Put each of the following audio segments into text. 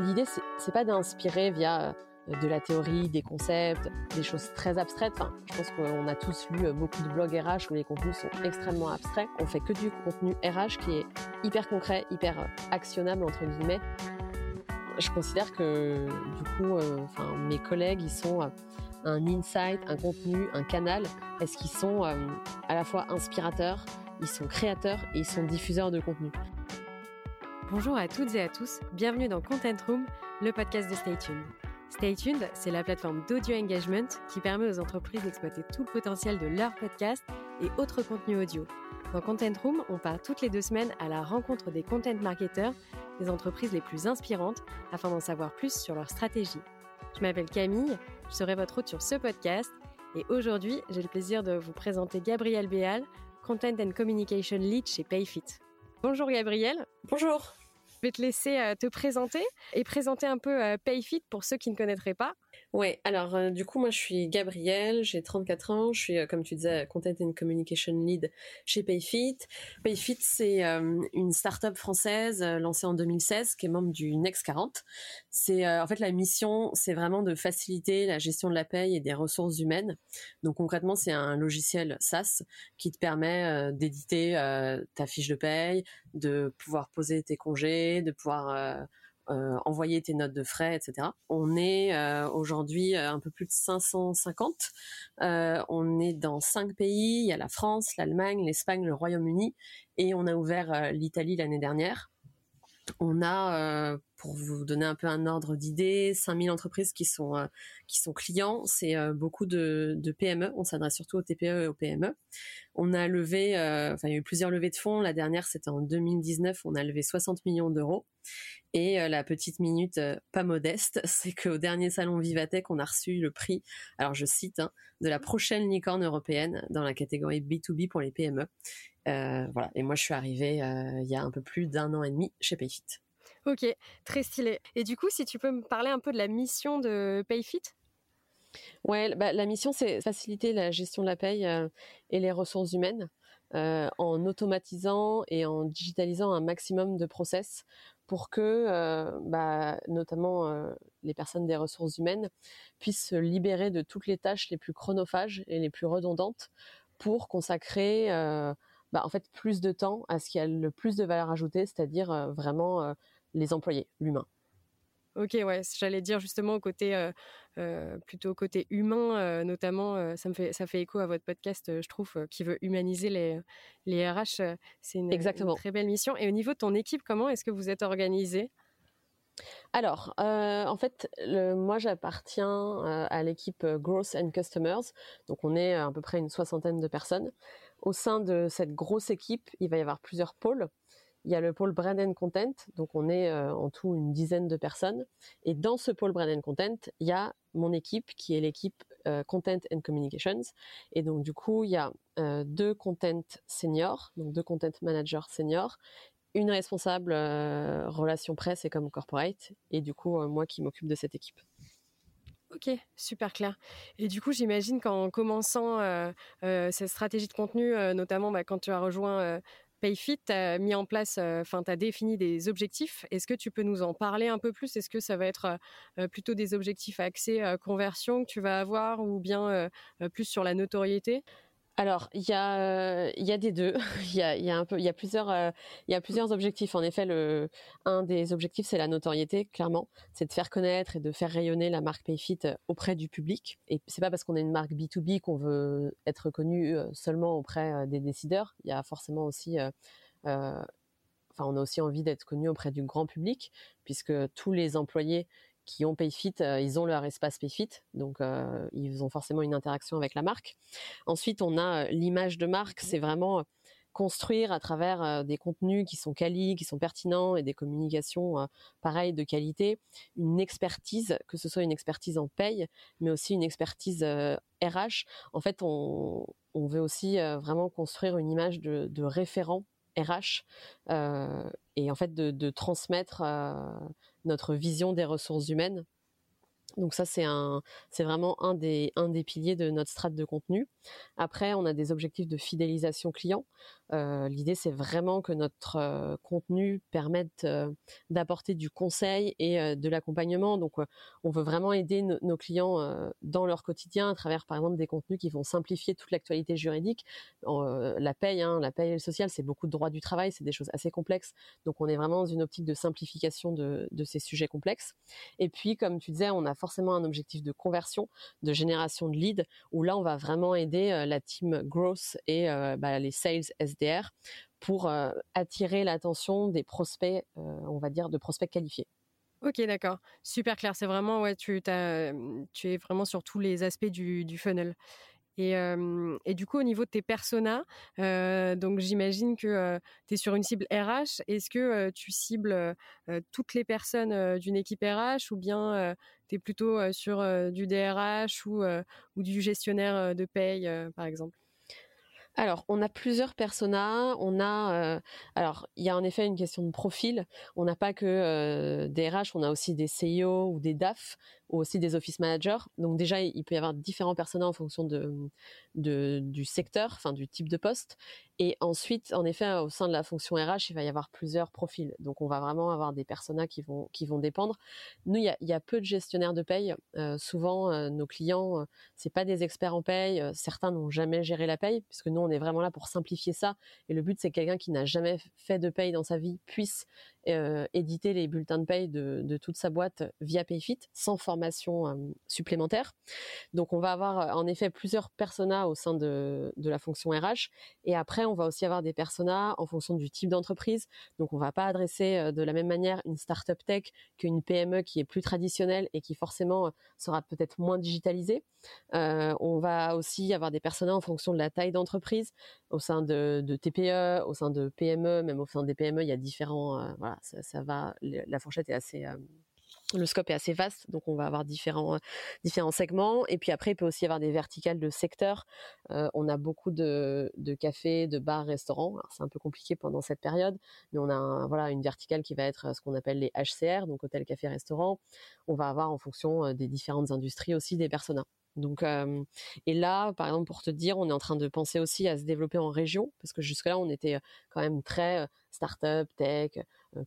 l'idée, c'est, pas d'inspirer via de la théorie, des concepts, des choses très abstraites. Enfin, je pense qu'on a tous lu beaucoup de blogs RH où les contenus sont extrêmement abstraits. On fait que du contenu RH qui est hyper concret, hyper actionnable entre guillemets. Je considère que du coup, euh, enfin, mes collègues, ils sont un insight, un contenu, un canal. Est-ce qu'ils sont euh, à la fois inspirateurs, ils sont créateurs et ils sont diffuseurs de contenu. Bonjour à toutes et à tous, bienvenue dans Content Room, le podcast de Stay Tuned. Stay Tuned, c'est la plateforme d'audio engagement qui permet aux entreprises d'exploiter tout le potentiel de leur podcast et autres contenus audio. Dans Content Room, on part toutes les deux semaines à la rencontre des content marketeurs, des entreprises les plus inspirantes, afin d'en savoir plus sur leur stratégie. Je m'appelle Camille, je serai votre hôte sur ce podcast et aujourd'hui, j'ai le plaisir de vous présenter Gabriel Béal, Content and Communication Lead chez Payfit. Bonjour Gabriel. Bonjour. Je vais te laisser euh, te présenter et présenter un peu euh, Payfit pour ceux qui ne connaîtraient pas. Ouais, alors euh, du coup moi je suis Gabrielle, j'ai 34 ans, je suis comme tu disais Content and Communication Lead chez Payfit. Payfit c'est une start-up française lancée en 2016 qui est membre du Next 40. C'est en fait la mission, c'est vraiment de faciliter la gestion de la paye et des ressources humaines. Donc concrètement, c'est un logiciel SaaS qui te permet d'éditer ta fiche de paye, de pouvoir poser tes congés, de pouvoir euh, euh, envoyer tes notes de frais, etc. On est euh, aujourd'hui un peu plus de 550. on est dans cinq pays. Il y a la France, l'Allemagne, l'Espagne, le Royaume-Uni, et on a ouvert l'Italie l'année dernière. On a, pour vous donner un peu un ordre d'idée, 5000 entreprises qui sont qui sont clients. C'est beaucoup de, PME. On s'adresse surtout aux TPE et aux PME. On a levé, enfin il y a eu plusieurs levées de fonds. La dernière c'était en 2019. On a levé 60 millions d'euros. Et la petite minute pas modeste, c'est qu'au dernier salon Vivatech, on a reçu le prix. Alors je cite hein, de la prochaine licorne européenne dans la catégorie B2B pour les PME. Euh, voilà. Et moi, je suis arrivée euh, il y a un peu plus d'un an et demi chez Payfit. Ok, très stylé. Et du coup, si tu peux me parler un peu de la mission de Payfit? Ouais, bah, la mission, c'est faciliter la gestion de la paye euh, et les ressources humaines en automatisant et en digitalisant un maximum de process pour que, bah, notamment les personnes des ressources humaines, puissent se libérer de toutes les tâches les plus chronophages et les plus redondantes pour consacrer bah, en fait plus de temps à ce qui a le plus de valeur ajoutée, c'est-à-dire euh, vraiment euh, les employés, l'humain. Ok, ouais, j'allais dire justement au côté euh, plutôt côté humain, notamment, ça me fait ça fait écho à votre podcast, je trouve, qui veut humaniser les les RH. c'est une, une, très belle mission. Et au niveau de ton équipe, comment est-ce que vous êtes organisé alors, euh, en fait, moi j'appartiens euh, à l'équipe euh, Growth and Customers, donc on est à peu près une soixantaine de personnes. Au sein de cette grosse équipe, il va y avoir plusieurs pôles. Il y a le pôle Brand and Content, donc on est en tout une dizaine de personnes. Et dans ce pôle Brand and Content, il y a mon équipe qui est l'équipe Content and Communications. Et donc du coup, il y a deux content seniors, donc deux content managers seniors, une responsable euh, relations presse et comme corporate, et du coup euh, moi qui m'occupe de cette équipe. Ok, super clair. Et du coup, j'imagine qu'en commençant euh, cette stratégie de contenu, notamment bah, quand tu as rejoint Payfit, tu as mis en place, enfin, tu as défini des objectifs. Est-ce que tu peux nous en parler un peu plus? Est-ce que ça va être plutôt des objectifs axés conversion que tu vas avoir ou bien plus sur la notoriété? Alors, il y a, il y a des deux. Il y a, plusieurs, euh, objectifs. En effet, un des objectifs, c'est la notoriété, clairement. C'est de faire connaître et de faire rayonner la marque Payfit euh, auprès du public. Et c'est pas parce qu'on est une marque B2B qu'on veut être connu euh, seulement auprès des décideurs. Il y a forcément aussi, euh, enfin, on a aussi envie d'être connu auprès du grand public, puisque tous les employés qui ont PayFit, euh, ils ont leur espace PayFit, donc euh, ils ont forcément une interaction avec la marque. Ensuite, on a euh, l'image de marque, c'est vraiment construire à travers des contenus qui sont quali, qui sont pertinents et des communications pareilles de qualité, une expertise, que ce soit une expertise en paye, mais aussi une expertise RH. En fait, on, on veut aussi vraiment construire une image de, de référent RH euh, et en fait de, de transmettre euh, notre vision des ressources humaines Donc ça, c'est un, c'est vraiment un des, un des piliers de notre strate de contenu. Après, on a des objectifs de fidélisation client. Euh, l'idée, c'est vraiment que notre euh, contenu permette euh, d'apporter du conseil et de l'accompagnement. Donc, on veut vraiment aider nos clients dans leur quotidien à travers, par exemple, des contenus qui vont simplifier toute l'actualité juridique. la paye, hein, la paye et le social, c'est beaucoup de droits du travail, c'est des choses assez complexes. Donc, on est vraiment dans une optique de simplification de, de ces sujets complexes. Et puis, comme tu disais, on a forcément un objectif de conversion, de génération de leads, où là, on va vraiment aider la team growth et bah, les sales SD pour euh, attirer l'attention des prospects, euh, on va dire, de prospects qualifiés. Ok, d'accord. Super clair. C'est vraiment, ouais, tu, tu es vraiment sur tous les aspects du, funnel. Et, du coup, au niveau de tes personas, donc j'imagine que tu es sur une cible RH. Est-ce que tu cibles toutes les personnes d'une équipe RH ou bien tu es plutôt sur du DRH ou, du gestionnaire de paye, par exemple? Alors, on a plusieurs personas. On a, alors, il y a en effet une question de profil. On n'a pas que des RH, on a aussi des CEO ou des DAF aussi des office managers. Donc déjà, il peut y avoir différents personas en fonction de, du secteur, enfin du type de poste. Et ensuite, en effet, au sein de la fonction RH, il va y avoir plusieurs profils. Donc, on va vraiment avoir des personas qui vont qui vont dépendre. Nous, il y a, peu de gestionnaires de paye. Euh, souvent, euh, nos clients, euh, c'est pas des experts en paye. certains n'ont jamais géré la paye, puisque nous, on est vraiment là pour simplifier ça. Et le but, c'est que quelqu'un qui n'a jamais fait de paye dans sa vie puisse éditer les bulletins de paye de, toute sa boîte via Payfit, sans formation supplémentaire. Donc, on va avoir en effet plusieurs personas au sein de, la fonction RH. Et après on va aussi avoir des personas en fonction du type d'entreprise. Donc, on va pas adresser de la même manière une startup tech qu'une PME qui est plus traditionnelle et qui forcément sera peut-être moins digitalisée. On va aussi avoir des personas en fonction de la taille d'entreprise. Au sein de, TPE, au sein de PME, même au sein des PME, il y a différents. voilà, ça, va. La fourchette est assez le scope est assez vaste, donc on va avoir différents différents segments. Et puis après, il peut aussi y avoir des verticales de secteurs. Euh, on a beaucoup de, cafés, de bars, restaurants. C'est un peu compliqué pendant cette période, mais on a voilà une verticale qui va être ce qu'on appelle les HCR, donc hôtel, café, restaurant. On va avoir en fonction euh, des différentes industries aussi des personas. Donc, et là, par exemple, pour te dire, on est en train de penser aussi à se développer en région, parce que jusque-là, on était quand même très start-up, tech,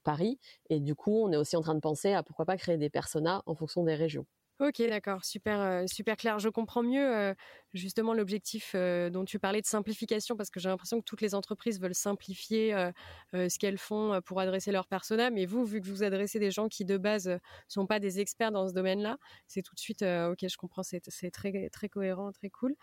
Paris. Et du coup, on est aussi en train de penser à pourquoi pas créer des personas en fonction des régions. Ok, d'accord, super, super clair. Je comprends mieux justement l'objectif dont tu parlais de simplification, parce que j'ai l'impression que toutes les entreprises veulent simplifier ce qu'elles font pour adresser leurs personas. Mais vous, vu que vous adressez des gens qui de base sont pas des experts dans ce domaine-là, c'est tout de suite ok, je comprends, c'est très très cohérent, très cool.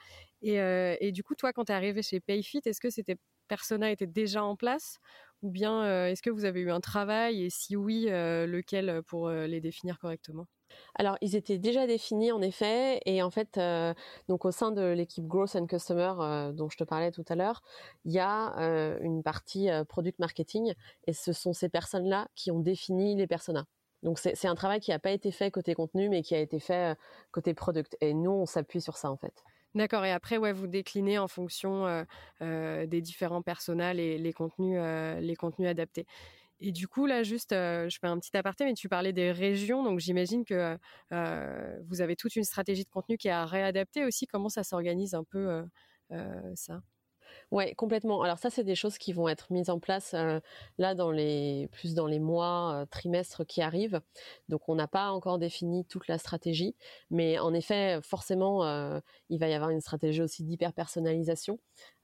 Et, et du coup, toi, quand tu es arrivé chez Payfit, est-ce que c'était persona était déjà en place? Ou bien est-ce que vous avez eu un travail? Et si oui, lequel pour les définir correctement? Alors, ils étaient déjà définis en effet, et en fait, euh, donc au sein de l'équipe Growth and Customer euh, dont je te parlais tout à l'heure, il y a euh, une partie product marketing, et ce sont ces personnes-là qui ont défini les personas. Donc c'est un travail qui n'a pas été fait côté contenu, mais qui a été fait côté product, et nous on s'appuie sur ça en fait. D'accord. Et après, ouais, vous déclinez en fonction des différents personas les contenus, les contenus adaptés. Et du coup, là, juste, euh, je fais un petit aparté, mais tu parlais des régions, donc j'imagine que euh, vous avez toute une stratégie de contenu qui est à réadapter aussi. Comment ça s'organise un peu euh, ça? Ouais, complètement. Alors ça, c'est des choses qui vont être mises en place euh, là dans les plus dans les mois, euh, trimestres qui arrivent. Donc on n'a pas encore défini toute la stratégie, mais en effet, forcément, euh, il va y avoir une stratégie aussi d'hyper personnalisation.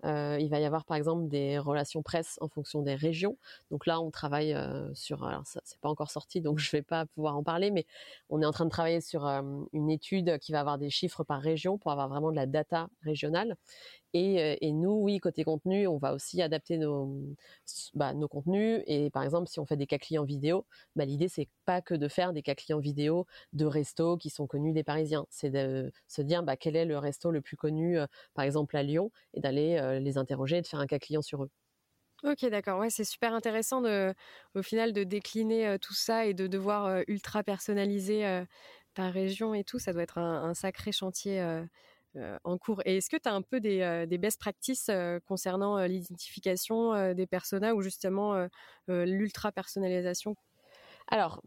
il va y avoir par exemple des relations presse en fonction des régions. Donc là, on travaille sur. Alors ça, c'est pas encore sorti, donc je vais pas pouvoir en parler, mais on est en train de travailler sur une étude qui va avoir des chiffres par région pour avoir vraiment de la data régionale. Et, nous, oui, côté contenu, on va aussi adapter nos, bah, nos contenus. Et par exemple, si on fait des cas clients vidéo, bah, l'idée c'est pas que de faire des cas clients vidéo de restos qui sont connus des Parisiens. C'est de se dire bah, quel est le resto le plus connu, par exemple à Lyon, et d'aller les interroger et de faire un cas client sur eux. Ok, d'accord. Ouais, c'est super intéressant au final, de décliner tout ça et de devoir ultra personnaliser ta région et tout. Ça doit être un, sacré chantier euh, en cours. Et est-ce que tu as un peu des, euh, best practices euh, concernant l'identification des personas ou justement l'ultra personnalisation? Alors,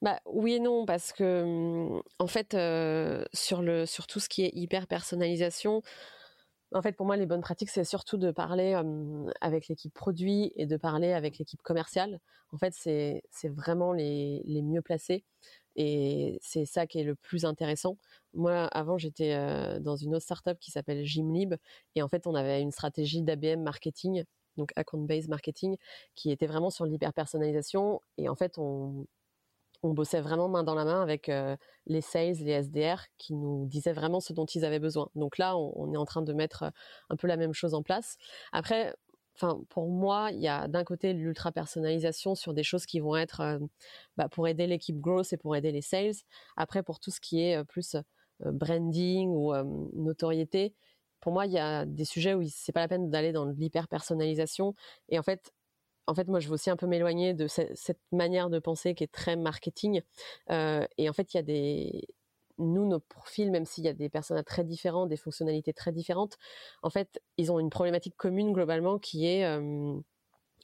bah oui et non parce que hum, en fait sur tout ce qui est hyper personnalisation, en fait, pour moi, les bonnes pratiques, c'est surtout de parler avec l'équipe produit et de parler avec l'équipe commerciale. En fait, c'est vraiment les, mieux placés et c'est ça qui est le plus intéressant. Moi, avant, j'étais dans une autre startup qui s'appelle Gymlib et en fait, on avait une stratégie d'ABM marketing, donc account-based marketing, qui était vraiment sur l'hyper-personnalisation et en fait, on, on bossait vraiment main dans la main avec les sales, les SDR qui nous disaient vraiment ce dont ils avaient besoin. Donc là, on, est en train de mettre un peu la même chose en place. Après, enfin pour moi, il y a d'un côté l'ultra personnalisation sur des choses qui vont être euh, bah, pour aider l'équipe growth et pour aider les sales. Après, pour tout ce qui est plus branding ou notoriété, pour moi, il y a des sujets où c'est pas la peine d'aller dans l'hyper personnalisation. Et en fait, en fait, moi, je veux aussi un peu m'éloigner de cette manière de penser qui est très marketing. Euh, et en fait, il y a des, nous, nos profils, même s'il y a des personnages très différents, des fonctionnalités très différentes, en fait, ils ont une problématique commune globalement qui est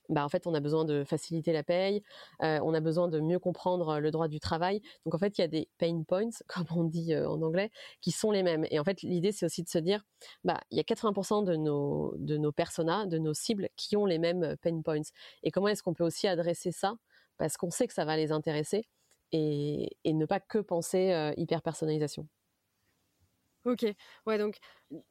bah, en fait, on a besoin de faciliter la paye, euh, on a besoin de mieux comprendre euh, le droit du travail. Donc, en fait, il y a des pain points, comme on dit euh, en anglais, qui sont les mêmes. Et en fait, l'idée, c'est aussi de se dire, bah, il y a 80% de nos, de nos personas, de nos cibles, qui ont les mêmes pain points. Et comment est-ce qu'on peut aussi adresser ça? Parce qu'on sait que ça va les intéresser et, et ne pas que penser hyper personnalisation. Ok, ouais, donc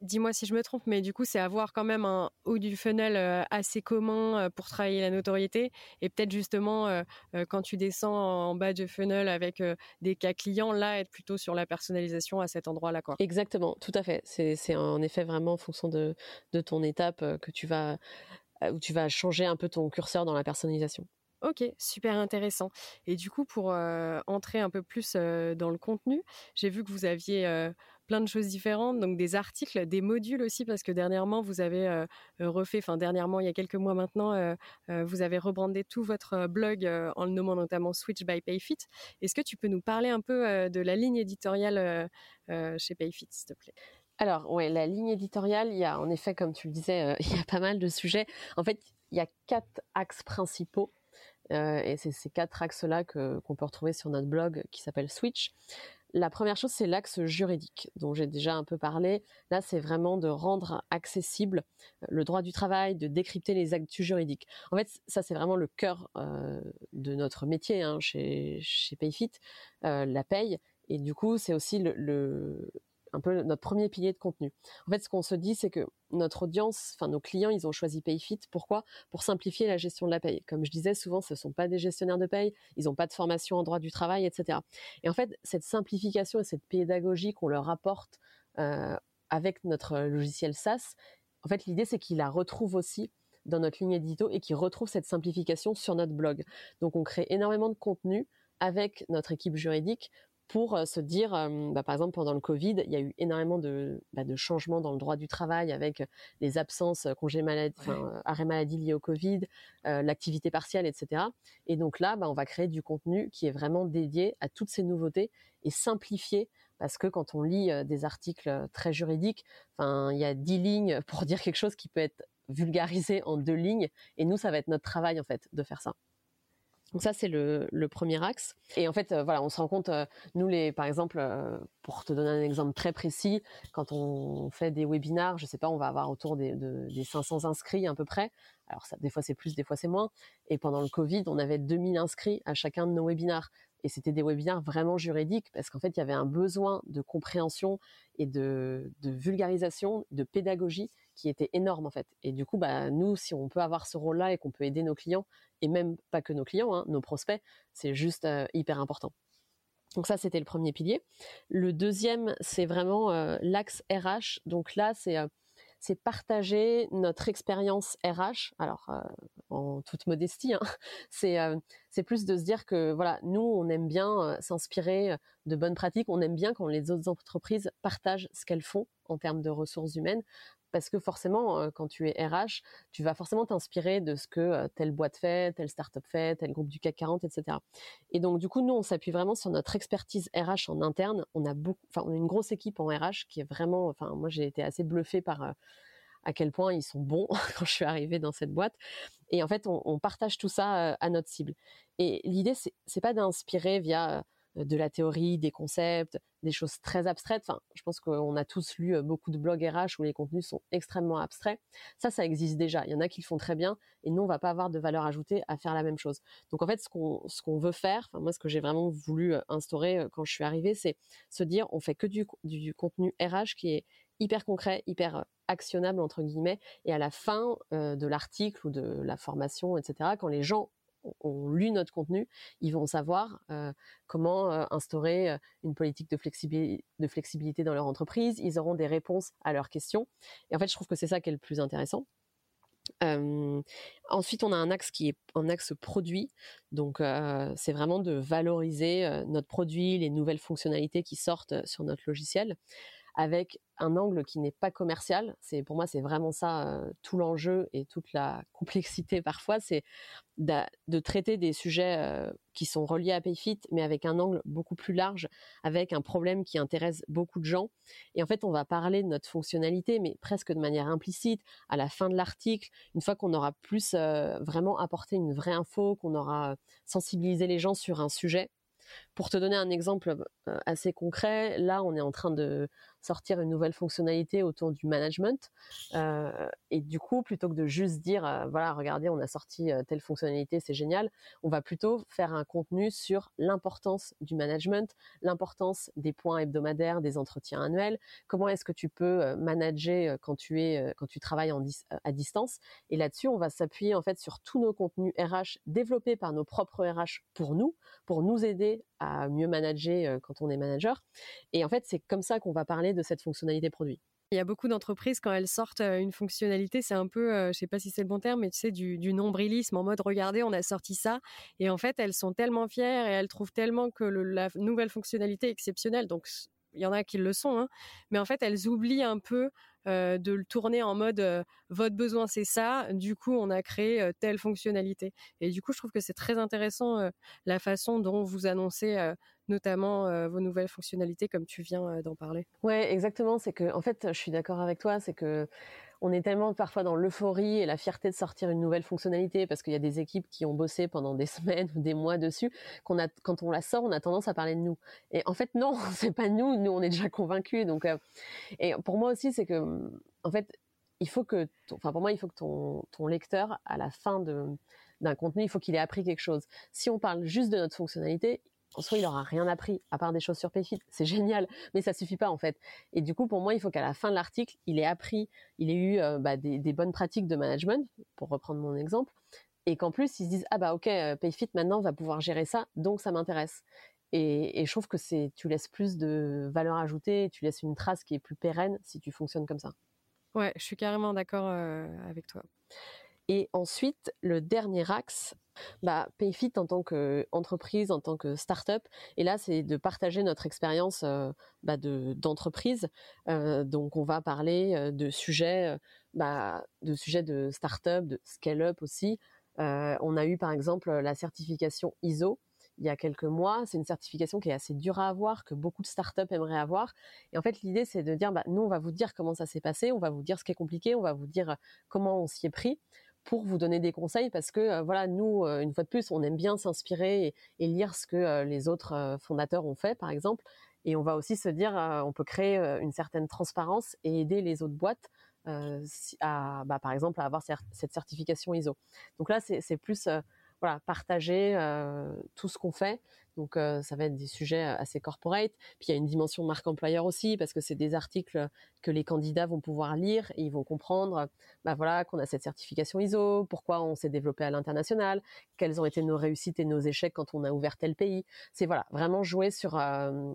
dis-moi si je me trompe, mais du coup, c'est avoir quand même un haut du funnel euh, assez commun euh, pour travailler la notoriété. Et peut-être justement, euh, quand tu descends en bas du funnel avec des cas clients, là, être plutôt sur la personnalisation à cet endroit-là. Quoi. Exactement, tout à fait. C'est en effet vraiment en fonction de, de ton étape que tu vas, où tu vas changer un peu ton curseur dans la personnalisation. Ok, super intéressant. Et du coup, pour entrer un peu plus dans le contenu, j'ai vu que vous aviez plein de choses différentes, donc des articles, des modules aussi, parce que dernièrement, vous avez refait, enfin dernièrement, il y a quelques mois maintenant, vous avez rebrandé tout votre blog en le nommant notamment Switch by Payfit. Est-ce que tu peux nous parler un peu de la ligne éditoriale chez Payfit, s'il te plaît? Alors, ouais, la ligne éditoriale, il y a en effet, comme tu le disais, il y a pas mal de sujets. En fait, il y a quatre axes principaux. Et c'est ces quatre axes-là qu'on peut retrouver sur notre blog qui s'appelle Switch. La première chose, c'est l'axe juridique, dont j'ai déjà un peu parlé. Là, c'est vraiment de rendre accessible euh, le droit du travail, de décrypter les actus juridiques. En fait, ça, c'est vraiment le cœur euh, de notre métier hein, chez, Payfit, euh, la paye. Et du coup, c'est aussi le, un peu notre premier pilier de contenu. En fait, ce qu'on se dit, c'est que notre audience, enfin nos clients, ils ont choisi PayFit. Pourquoi? Pour simplifier la gestion de la paye. Comme je disais, souvent, ce ne sont pas des gestionnaires de paye, ils n'ont pas de formation en droit du travail, etc. Et en fait, cette simplification et cette pédagogie qu'on leur apporte euh, avec notre logiciel SaaS, en fait, l'idée, c'est qu'ils la retrouvent aussi dans notre ligne édito et qu'ils retrouvent cette simplification sur notre blog. Donc, on crée énormément de contenu avec notre équipe juridique pour se dire, bah, par exemple pendant le Covid, il y a eu énormément de, bah, de changements dans le droit du travail avec les absences, congés maladie, arrêt maladie liés au Covid, l'activité partielle, etc. Et donc là, bah, on va créer du contenu qui est vraiment dédié à toutes ces nouveautés et simplifié parce que quand on lit des articles très juridiques, enfin, il y a dix lignes pour dire quelque chose qui peut être vulgarisé en deux lignes. Et nous, ça va être notre travail en fait de faire ça. Donc ça c'est le, premier axe. Et en fait euh, voilà, on se rend compte euh, nous les par exemple euh, pour te donner un exemple très précis, quand on fait des webinars, je sais pas, on va avoir autour des, des 500 inscrits à peu près. Alors ça, des fois c'est plus, des fois c'est moins. Et pendant le Covid, on avait 2000 inscrits à chacun de nos webinars. Et c'était des webinars vraiment juridiques parce qu'en fait, il y avait un besoin de compréhension et de, de vulgarisation, de pédagogie qui était énorme en fait. Et du coup, bah, nous, si on peut avoir ce rôle-là et qu'on peut aider nos clients, et même pas que nos clients, hein, nos prospects, c'est juste euh, hyper important. Donc ça, c'était le premier pilier. Le deuxième, c'est vraiment euh, l'axe RH. Donc là, c'est euh, c'est partager notre expérience RH. Alors, en toute modestie, hein, c'est c'est plus de se dire que voilà, nous, on aime bien s'inspirer de bonnes pratiques. On aime bien quand les autres entreprises partagent ce qu'elles font en termes de ressources humaines parce que forcément, quand tu es RH, tu vas forcément t'inspirer de ce que telle boîte fait, telle startup fait, tel groupe du CAC 40, etc. Et donc, du coup, nous, on s'appuie vraiment sur notre expertise RH en interne. On a enfin, on a une grosse équipe en RH qui est vraiment, enfin, moi, j'ai été assez bluffée par à quel point ils sont bons quand je suis arrivée dans cette boîte. Et en fait, on, partage tout ça à notre cible. Et l'idée, c'est pas d'inspirer via de la théorie, des concepts, des choses très abstraites. Enfin, je pense qu'on a tous lu beaucoup de blogs RH où les contenus sont extrêmement abstraits. Ça, ça existe déjà. Il y en a qui le font très bien et nous, on va pas avoir de valeur ajoutée à faire la même chose. Donc, en fait, ce qu'on, veut faire, moi, ce que j'ai vraiment voulu instaurer quand je suis arrivée, c'est se dire, on fait que du, du contenu RH qui est hyper concret, hyper actionnable, entre guillemets, et à la fin de l'article ou de la formation, etc., quand les gens ont lu notre contenu, ils vont savoir euh, comment euh, instaurer euh, une politique de, flexibilité, dans leur entreprise. Ils auront des réponses à leurs questions. Et en fait, je trouve que c'est ça qui est le plus intéressant. ensuite, on a un axe qui est un axe produit. Donc, c'est vraiment de valoriser notre produit, les nouvelles fonctionnalités qui sortent sur notre logiciel avec un angle qui n'est pas commercial. C'est pour moi c'est vraiment ça euh, tout l'enjeu et toute la complexité parfois, c'est de, traiter des sujets euh, qui sont reliés à Payfit, mais avec un angle beaucoup plus large, avec un problème qui intéresse beaucoup de gens. Et en fait, on va parler de notre fonctionnalité, mais presque de manière implicite à la fin de l'article, une fois qu'on aura plus euh, vraiment apporté une vraie info, qu'on aura sensibilisé les gens sur un sujet. Pour te donner un exemple assez concret, là, on est en train de sortir une nouvelle fonctionnalité autour du management. Euh, et du coup, plutôt que de juste dire, euh, voilà, regardez, on a sorti euh, telle fonctionnalité, c'est génial, on va plutôt faire un contenu sur l'importance du management, l'importance des points hebdomadaires, des entretiens annuels, comment est-ce que tu peux manager quand tu es, quand tu travailles à distance. Et là-dessus, on va s'appuyer en fait sur tous nos contenus RH développés par nos propres RH pour nous, pour nous aider à mieux manager quand on est manager. Et en fait, c'est comme ça qu'on va parler de cette fonctionnalité produit. Il y a beaucoup d'entreprises quand elles sortent une fonctionnalité, c'est un peu, je sais pas si c'est le bon terme, mais tu sais du, du, nombrilisme en mode regardez, on a sorti ça, et en fait elles sont tellement fières et elles trouvent tellement que la nouvelle fonctionnalité est exceptionnelle. Donc il y en a qui le sont, hein, mais en fait elles oublient un peu de le tourner en mode votre besoin c'est ça, du coup on a créé telle fonctionnalité. Et du coup je trouve que c'est très intéressant la façon dont vous annoncez notamment vos nouvelles fonctionnalités comme tu viens d'en parler. Ouais exactement, c'est que en fait je suis d'accord avec toi, c'est que on est tellement parfois dans l'euphorie et la fierté de sortir une nouvelle fonctionnalité parce qu'il y a des équipes qui ont bossé pendant des semaines ou des mois dessus qu'on a quand on la sort on a tendance à parler de nous. Et en fait non c'est pas nous. Nous on est déjà convaincus. Donc euh, et pour moi aussi c'est que en fait il faut que enfin pour moi il faut que ton ton lecteur à la fin de d'un contenu, il faut qu'il ait appris quelque chose. Si on parle juste de notre fonctionnalité, en soi, il aura rien appris à part des choses sur Payfit. C'est génial, mais ça suffit pas en fait. Et du coup, pour moi, il faut qu'à la fin de l'article, il ait appris, il ait eu euh, bah, des, bonnes pratiques de management, pour reprendre mon exemple, et qu'en plus, ils se disent ah bah ok, euh, Payfit maintenant va pouvoir gérer ça, donc ça m'intéresse. Et, je trouve que c'est, tu laisses plus de valeur ajoutée, tu laisses une trace qui est plus pérenne si tu fonctionnes comme ça. Ouais, je suis carrément d'accord euh, avec toi. Et ensuite, le dernier axe, bah, Payfit en tant qu'entreprise, en tant que start-up, et là, c'est de partager notre expérience euh, bah, d'entreprise. Euh, donc, on va parler euh, de sujets, bah, de sujets de start-up, de scale-up aussi. on a eu, par exemple, la certification ISO il y a quelques mois. C'est une certification qui est assez dure à avoir, que beaucoup de startups aimeraient avoir. Et en fait, l'idée, c'est de dire, bah, nous, on va vous dire comment ça s'est passé, on va vous dire ce qui est compliqué, on va vous dire comment on s'y est pris pour vous donner des conseils parce que euh, voilà nous euh, une fois de plus on aime bien s'inspirer et, lire ce que euh, les autres fondateurs ont fait par exemple. Et on va aussi se dire on peut créer une certaine transparence et aider les autres boîtes à bah, par exemple à avoir cette certification ISO. Donc là c'est plus voilà partager tout ce qu'on fait donc ça va être des sujets assez corporate. Puis il y a une dimension marque employeur aussi parce que c'est des articles que les candidats vont pouvoir lire et ils vont comprendre bah voilà qu'on a cette certification ISO, pourquoi on s'est développé à l'international, quelles ont été nos réussites et nos échecs quand on a ouvert tel pays. C'est voilà, vraiment jouer sur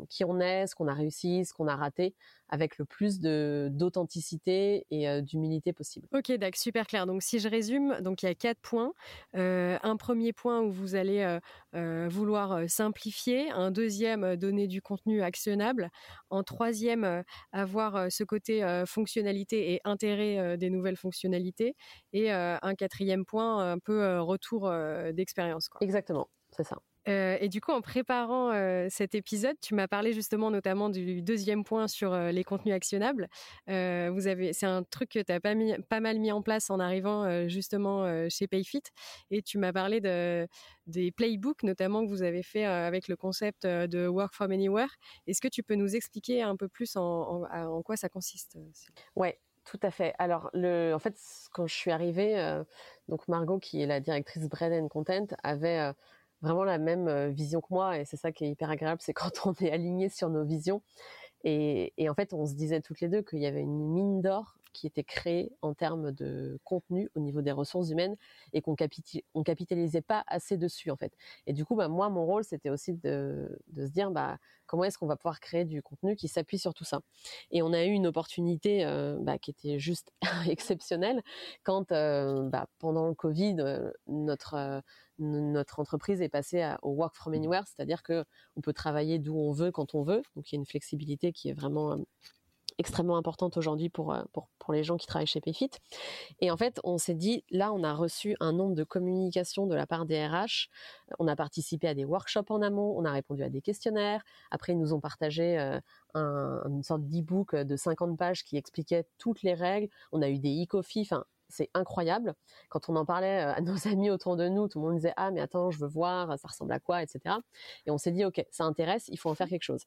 qui on est, ce qu'on a réussi, ce qu'on a raté avec le plus de d'authenticité et d'humilité possible. OK, d'accord, super clair. Donc si je résume, donc il y a quatre points. un premier point où vous allez vouloir simplifier un deuxième euh, donner du contenu actionnable, en troisième euh, avoir euh, ce côté fonctionnalité et intérêt des nouvelles fonctionnalités, et un quatrième point un peu retour d'expérience. Exactement, c'est ça. Euh, et du coup, en préparant euh, cet épisode, tu m'as parlé justement notamment du deuxième point sur euh, les contenus actionnables. vous avez, c'est un truc que tu as pas, mal mis en place en arrivant justement chez Payfit. Et tu m'as parlé de, des playbooks, notamment que vous avez fait avec le concept de Work from Anywhere. Est-ce que tu peux nous expliquer un peu plus en, quoi ça consiste Ouais, tout à fait. Alors, en fait, quand je suis arrivée, donc Margot, qui est la directrice Bread and Content, avait vraiment la même vision que moi et c'est ça qui est hyper agréable, c'est quand on est aligné sur nos visions. Et, en fait, on se disait toutes les deux qu'il y avait une mine d'or qui était créée en termes de contenu au niveau des ressources humaines et qu'on on capitalisait pas assez dessus en fait. Et du coup, bah, moi, mon rôle, c'était aussi de, de, se dire bah, comment est-ce qu'on va pouvoir créer du contenu qui s'appuie sur tout ça? Et on a eu une opportunité euh, bah, qui était juste exceptionnelle quand euh, bah, pendant le Covid, euh, notre entreprise est passée au work from anywhere, c'est-à-dire que on peut travailler d'où on veut quand on veut. Donc il y a une flexibilité qui est vraiment euh, extrêmement importante aujourd'hui pour, euh, pour, pour, les gens qui travaillent chez Payfit. Et en fait, on s'est dit, là, on a reçu un nombre de communications de la part des RH. On a participé à des workshops en amont, on a répondu à des questionnaires. Après, ils nous ont partagé euh, un, une sorte d'e-book de 50 pages qui expliquait toutes les règles. On a eu des e-coffee. Enfin, c'est incroyable. Quand on en parlait euh, à nos amis autour de nous, tout le monde disait ah mais attends, je veux voir, ça ressemble à quoi, etc. Et on s'est dit ok, ça intéresse, il faut en faire quelque chose.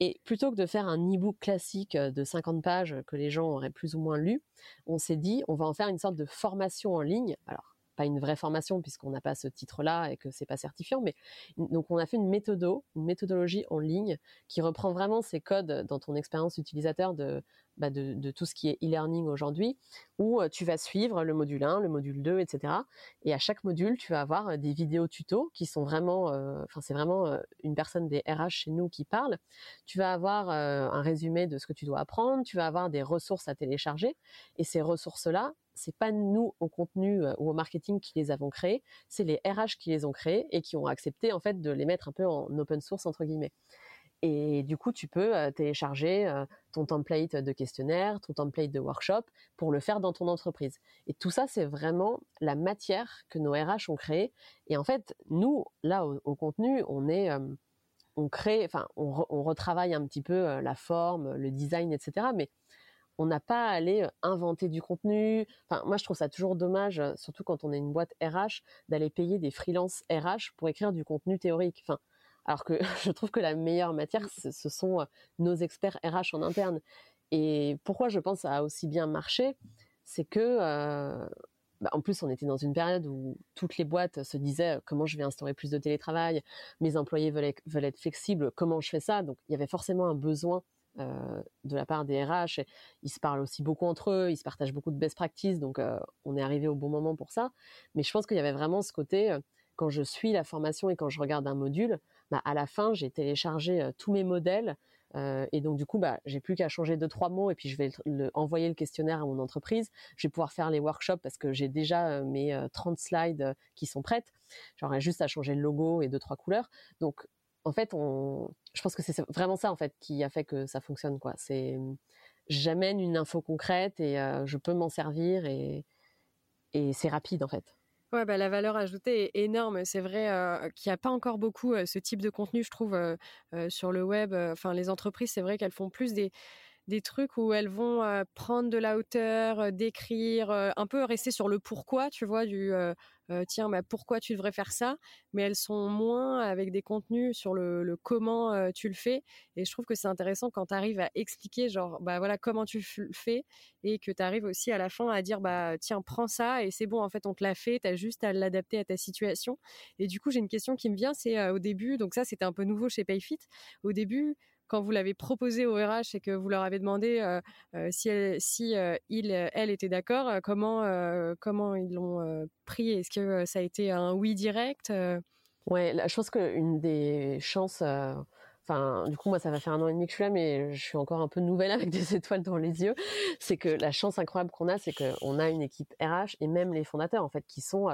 Et plutôt que de faire un e-book classique euh, de 50 pages que les gens auraient plus ou moins lu, on s'est dit on va en faire une sorte de formation en ligne. Alors pas une vraie formation puisqu'on n'a pas ce titre-là et que c'est pas certifiant, mais donc on a fait une méthodo, une méthodologie en ligne qui reprend vraiment ces codes dans ton expérience utilisateur de, bah tout ce qui est e-learning aujourd'hui, où euh, tu vas suivre le module 1, le module 2, etc. Et à chaque module, tu vas avoir euh, des vidéos tutos qui sont vraiment, euh, enfin c'est vraiment une personne des RH chez nous qui parle. Tu vas avoir un résumé de ce que tu dois apprendre, tu vas avoir des ressources à télécharger, et ces ressources-là, c'est pas nous au contenu ou au marketing qui les avons créées, c'est les RH qui les ont créées et qui ont accepté en fait de les mettre un peu en open source entre guillemets. Et du coup, tu peux télécharger ton template de questionnaire, ton template de workshop pour le faire dans ton entreprise. Et tout ça, c'est vraiment la matière que nos RH ont créée. Et en fait, nous, là, au, contenu, on est, on crée, enfin, on, retravaille un petit peu la forme, le design, etc. Mais on n'a pas à aller inventer du contenu. Enfin, moi, je trouve ça toujours dommage, surtout quand on est une boîte RH, d'aller payer des freelances RH pour écrire du contenu théorique. Enfin, alors que je trouve que la meilleure matière, ce sont nos experts RH en interne. Et pourquoi je pense a aussi bien marché, c'est que, bah, en plus, on était dans une période où toutes les boîtes se disaient comment je vais instaurer plus de télétravail, mes employés veulent être, flexibles, comment je fais ça? Donc, il y avait forcément un besoin de la part des RH. ils se parlent aussi beaucoup entre eux, ils se partagent beaucoup de best practices, donc on est arrivé au bon moment pour ça. Mais je pense qu'il y avait vraiment ce côté, quand je suis la formation et quand je regarde un module, bah, à la fin, j'ai téléchargé tous mes modèles. et donc du coup, bah, j'ai plus qu'à changer deux trois mots et puis je vais envoyer le questionnaire à mon entreprise. Je vais pouvoir faire les workshops parce que j'ai déjà mes 30 slides qui sont prêtes. J'aurais juste à changer le logo et deux trois couleurs. Donc en fait, on, je pense que c'est vraiment ça en fait qui a fait que ça fonctionne quoi. C'est j'amène une info concrète et je peux m'en servir et et c'est rapide en fait. Ouais, bah, la valeur ajoutée est énorme. C'est vrai qu'il n'y a pas encore beaucoup ce type de contenu, je trouve, sur le web. Enfin, les entreprises, c'est vrai qu'elles font plus des, des trucs où elles vont prendre de la hauteur, décrire, un peu rester sur le pourquoi, tu vois, du tiens, bah, pourquoi tu devrais faire ça, mais elles sont moins avec des contenus sur le, comment tu le fais. Et je trouve que c'est intéressant quand tu arrives à expliquer, genre, bah voilà, comment tu le fais, et que tu arrives aussi à la fin à dire, bah tiens, prends ça, et c'est bon, en fait, on te l'a fait, tu as juste à l'adapter à ta situation. Et du coup, j'ai une question qui me vient, c'est au début, donc ça, c'était un peu nouveau chez Payfit, au début, quand vous l'avez proposé au RH et que vous leur avez demandé euh, euh, si, elle, si euh, elle était d'accord, comment, comment ils l'ont pris? Est-ce que ça a été un oui direct Ouais, je pense qu'une des chances, enfin, du coup, moi, ça va faire un an et demi que je suis là, mais je suis encore un peu nouvelle avec des étoiles dans les yeux. C'est que la chance incroyable qu'on a, c'est qu'on a une équipe RH et même les fondateurs, en fait, qui sont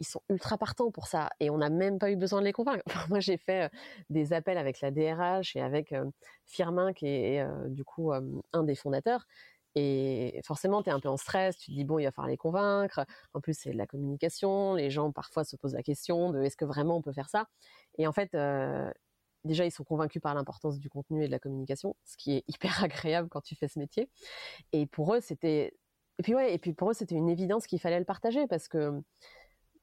ils sont ultra partants pour ça et on n'a même pas eu besoin de les convaincre. moi, j'ai fait euh, des appels avec la DRH et avec euh, Firmin qui est euh, du coup un des fondateurs Et forcément, tu es un peu en stress, tu te dis, bon, il va falloir les convaincre. En plus, c'est de la communication. Les gens, parfois, se posent la question de est-ce que vraiment on peut faire ça? Et en fait, déjà, ils sont convaincus par l'importance du contenu et de la communication, ce qui est hyper agréable quand tu fais ce métier. Et pour eux, c'était. Et puis, ouais, et puis pour eux, c'était une évidence qu'il fallait le partager parce que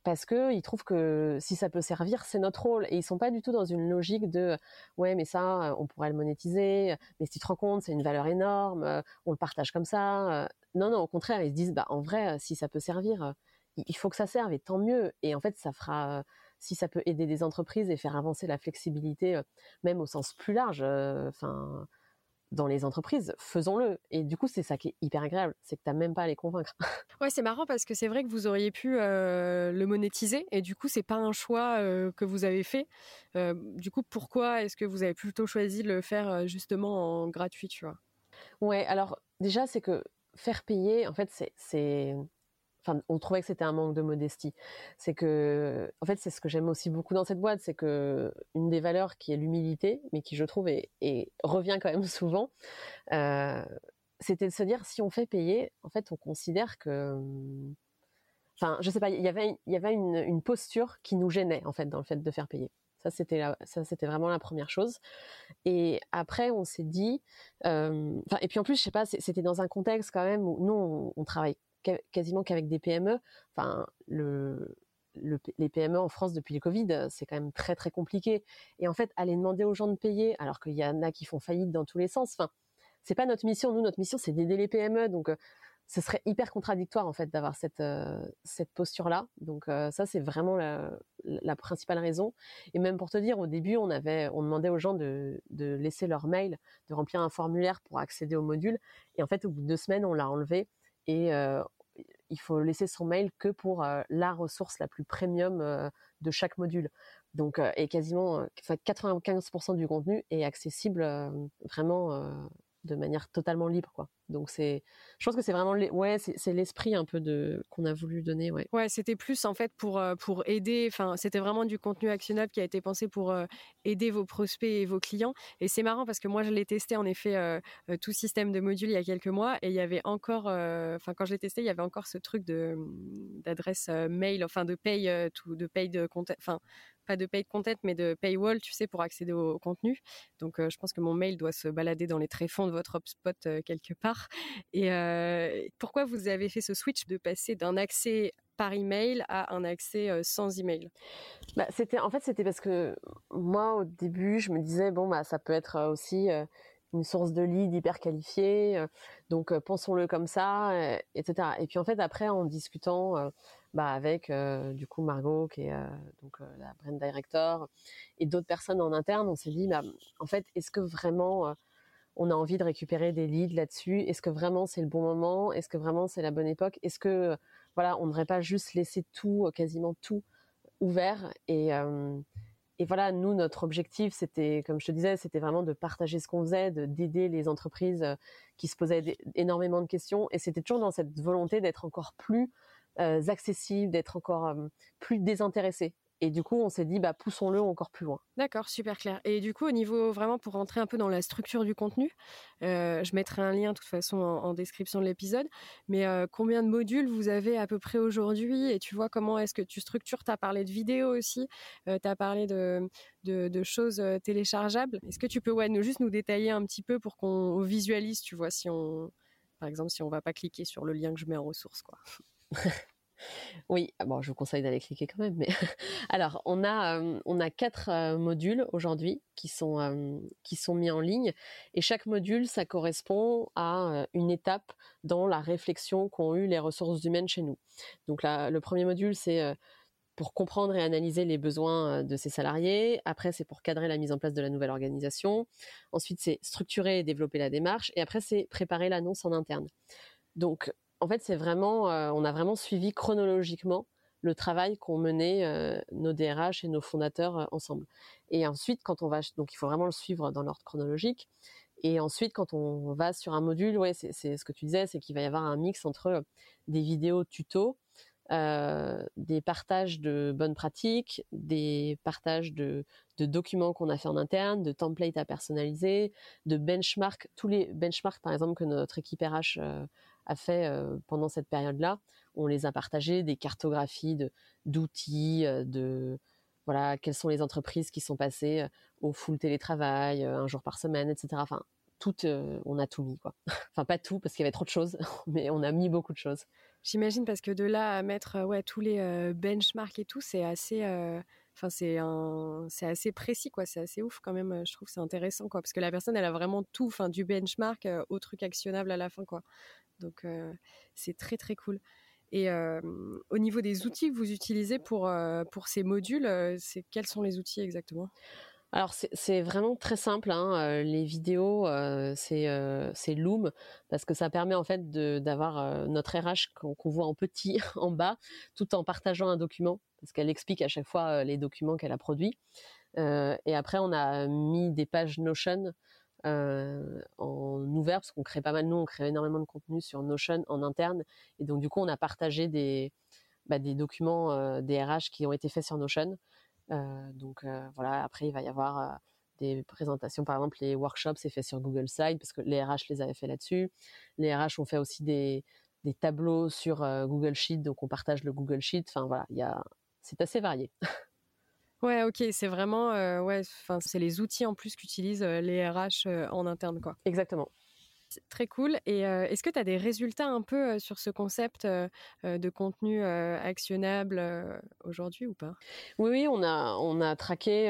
parce que ils trouvent que si ça peut servir, c'est notre rôle. Et ils sont pas du tout dans une logique de ouais, mais ça, euh, on pourrait le monétiser. Mais si tu te rends compte, c'est une valeur énorme. Euh, on le partage comme ça. Euh. Non, non, au contraire, ils se disent bah en vrai, si ça peut servir, il faut que ça serve et tant mieux. Et en fait, ça fera si ça peut aider des entreprises et faire avancer la flexibilité, même au sens plus large. Enfin dans les entreprises, faisons-le. Et du coup, c'est ça qui est hyper agréable, c'est que tu n'as même pas à les convaincre. Ouais, c'est marrant parce que c'est vrai que vous auriez pu euh, le monétiser et du coup, c'est pas un choix euh, que vous avez fait. Euh, du coup, pourquoi est-ce que vous avez plutôt choisi de le faire justement en gratuit, tu vois? Ouais, alors déjà, c'est que faire payer, en fait, c'est on trouvait que c'était un manque de modestie. C'est que, en fait, c'est ce que j'aime aussi beaucoup dans cette boîte, c'est que une des valeurs qui est l'humilité, mais qui je trouve et revient quand même souvent, euh, c'était de se dire si on fait payer, en fait, on considère que, enfin, je sais pas, il y avait, il y avait une, posture qui nous gênait en fait dans le fait de faire payer. Ça, c'était ça, c'était vraiment la première chose. Et après, on s'est dit, euh, et puis en plus, je sais pas, c'était dans un contexte quand même où nous, on, on travaille quasiment qu'avec des PME. Enfin, le, les PME en France depuis le Covid, c'est quand même très très compliqué. Et en fait, aller demander aux gens de payer, alors qu'il y en a qui font faillite dans tous les sens. Enfin, c'est pas notre mission. Nous, notre mission, c'est d'aider les PME. Donc, euh, ce serait hyper contradictoire en fait d'avoir cette euh, cette posture là. Donc euh, ça, c'est vraiment la, la, principale raison. Et même pour te dire, au début, on avait, on demandait aux gens de, de laisser leur mail, de remplir un formulaire pour accéder au module. Et en fait, au bout de deux semaines, on l'a enlevé et il faut laisser son mail que pour la ressource la plus premium de chaque module. Donc, et quasiment 95% du contenu est accessible vraiment de manière totalement libre quoi. Donc c'est je pense que c'est vraiment ouais, c'est l'esprit un peu de qu'on a voulu donner ouais. Ouais, c'était plus en fait pour pour aider enfin c'était vraiment du contenu actionnable qui a été pensé pour aider vos prospects et vos clients et c'est marrant parce que moi je l'ai testé en effet tout système de modules il y a quelques mois et il y avait encore enfin quand je l'ai testé, il y avait encore ce truc de d'adresse mail enfin de paye tout de paye de compte enfin pas de paid content, mais de paywall, tu sais, pour accéder au, contenu. Donc, je pense que mon mail doit se balader dans les tréfonds de votre HubSpot euh, quelque part. Et pourquoi vous avez fait ce switch de passer d'un accès par email à un accès sans email? Bah, c'était en fait c'était parce que moi au début je me disais bon bah ça peut être aussi une source de lead hyper qualifiée donc pensons-le comme ça etc et puis en fait après en discutant bah, avec du coup Margot qui est donc la brand director et d'autres personnes en interne, on s'est dit bah, en fait est-ce que vraiment on a envie de récupérer des leads là-dessus? Est-ce que vraiment c'est le bon moment? Est-ce que vraiment c'est la bonne époque? Est-ce que voilà, on ne devrait pas juste laisser tout, quasiment tout ouvert? Et voilà, nous, notre objectif, c'était, comme je te disais, c'était vraiment de partager ce qu'on faisait, de d'aider les entreprises qui se posaient énormément de questions. Et c'était toujours dans cette volonté d'être encore plus euh, accessible, d'être encore euh, plus désintéressé. Et du coup, on s'est dit, bah, poussons-le encore plus loin. D'accord, super clair. Et du coup, au niveau vraiment pour rentrer un peu dans la structure du contenu, euh, je mettrai un lien de toute façon en, description de l'épisode. Mais combien de modules vous avez à peu près aujourd'hui? Et tu vois comment est-ce que tu structures? Tu as parlé de vidéos aussi, tu as parlé de, de, choses téléchargeables. Est-ce que tu peux ouais, nous, juste nous détailler un petit peu pour qu'on visualise, tu vois, si on, par exemple, si on va pas cliquer sur le lien que je mets en ressources, quoi? oui, ah bon, je vous conseille d'aller cliquer quand même. Mais alors, on a on a quatre modules aujourd'hui qui sont qui sont mis en ligne et chaque module ça correspond à une étape dans la réflexion qu'ont eu les ressources humaines chez nous. Donc là, le premier module c'est pour comprendre et analyser les besoins de ses salariés. Après, c'est pour cadrer la mise en place de la nouvelle organisation. Ensuite, c'est structurer et développer la démarche. Et après, c'est préparer l'annonce en interne. Donc, en fait, c'est vraiment, euh, on a vraiment suivi chronologiquement le travail qu'ont mené euh, nos DRH et nos fondateurs euh, ensemble. Et ensuite, quand on va, donc il faut vraiment le suivre dans l'ordre chronologique. Et ensuite, quand on va sur un module, ouais, c'est ce que tu disais, c'est qu'il va y avoir un mix entre des vidéos tuto, des partages de bonnes pratiques, des partages de, documents qu'on a fait en interne, de templates à personnaliser, de benchmarks, tous les benchmarks par exemple que notre équipe RH a fait pendant cette période-là, on les a partagés, des cartographies d'outils, de, voilà, quelles sont les entreprises qui sont passées au full télétravail, un jour par semaine, etc. Enfin, tout, on a tout mis quoi. enfin pas tout parce qu'il y avait trop de choses, mais on a mis beaucoup de choses. J'imagine parce que de là à mettre ouais tous les benchmarks et tout, c'est assez, enfin c'est c'est assez précis quoi, c'est assez ouf quand même. Je trouve c'est intéressant quoi, parce que la personne elle a vraiment tout, enfin du benchmark au truc actionnable à la fin quoi. Donc c'est très très cool. Et au niveau des outils que vous utilisez pour, pour ces modules, c'est quels sont les outils exactement? Alors c'est vraiment très simple, hein, les vidéos, c'est Loom parce que ça permet en fait d'avoir notre RH qu'on voit en petit en bas, tout en partageant un document parce qu'elle explique à chaque fois les documents qu'elle a produits. et après on a mis des pages Notion en ouvert parce qu'on crée pas mal nous, on crée énormément de contenu sur Notion en interne et donc du coup on a partagé des bah, des documents des RH qui ont été faits sur Notion. Euh, donc euh, voilà, après il va y avoir euh, des présentations, par exemple les workshops, c'est fait sur Google Slides parce que les RH les avaient fait là-dessus. Les RH ont fait aussi des, des tableaux sur Google Sheet, donc on partage le Google Sheet. Enfin voilà, il y a, c'est assez varié. Ouais, ok, c'est vraiment, ouais, enfin c'est les outils en plus qu'utilisent les RH en interne, quoi. Exactement. Très cool. Et est-ce que tu as des résultats un peu sur ce concept de contenu actionnable aujourd'hui ou pas? Oui, oui, on a, on a traqué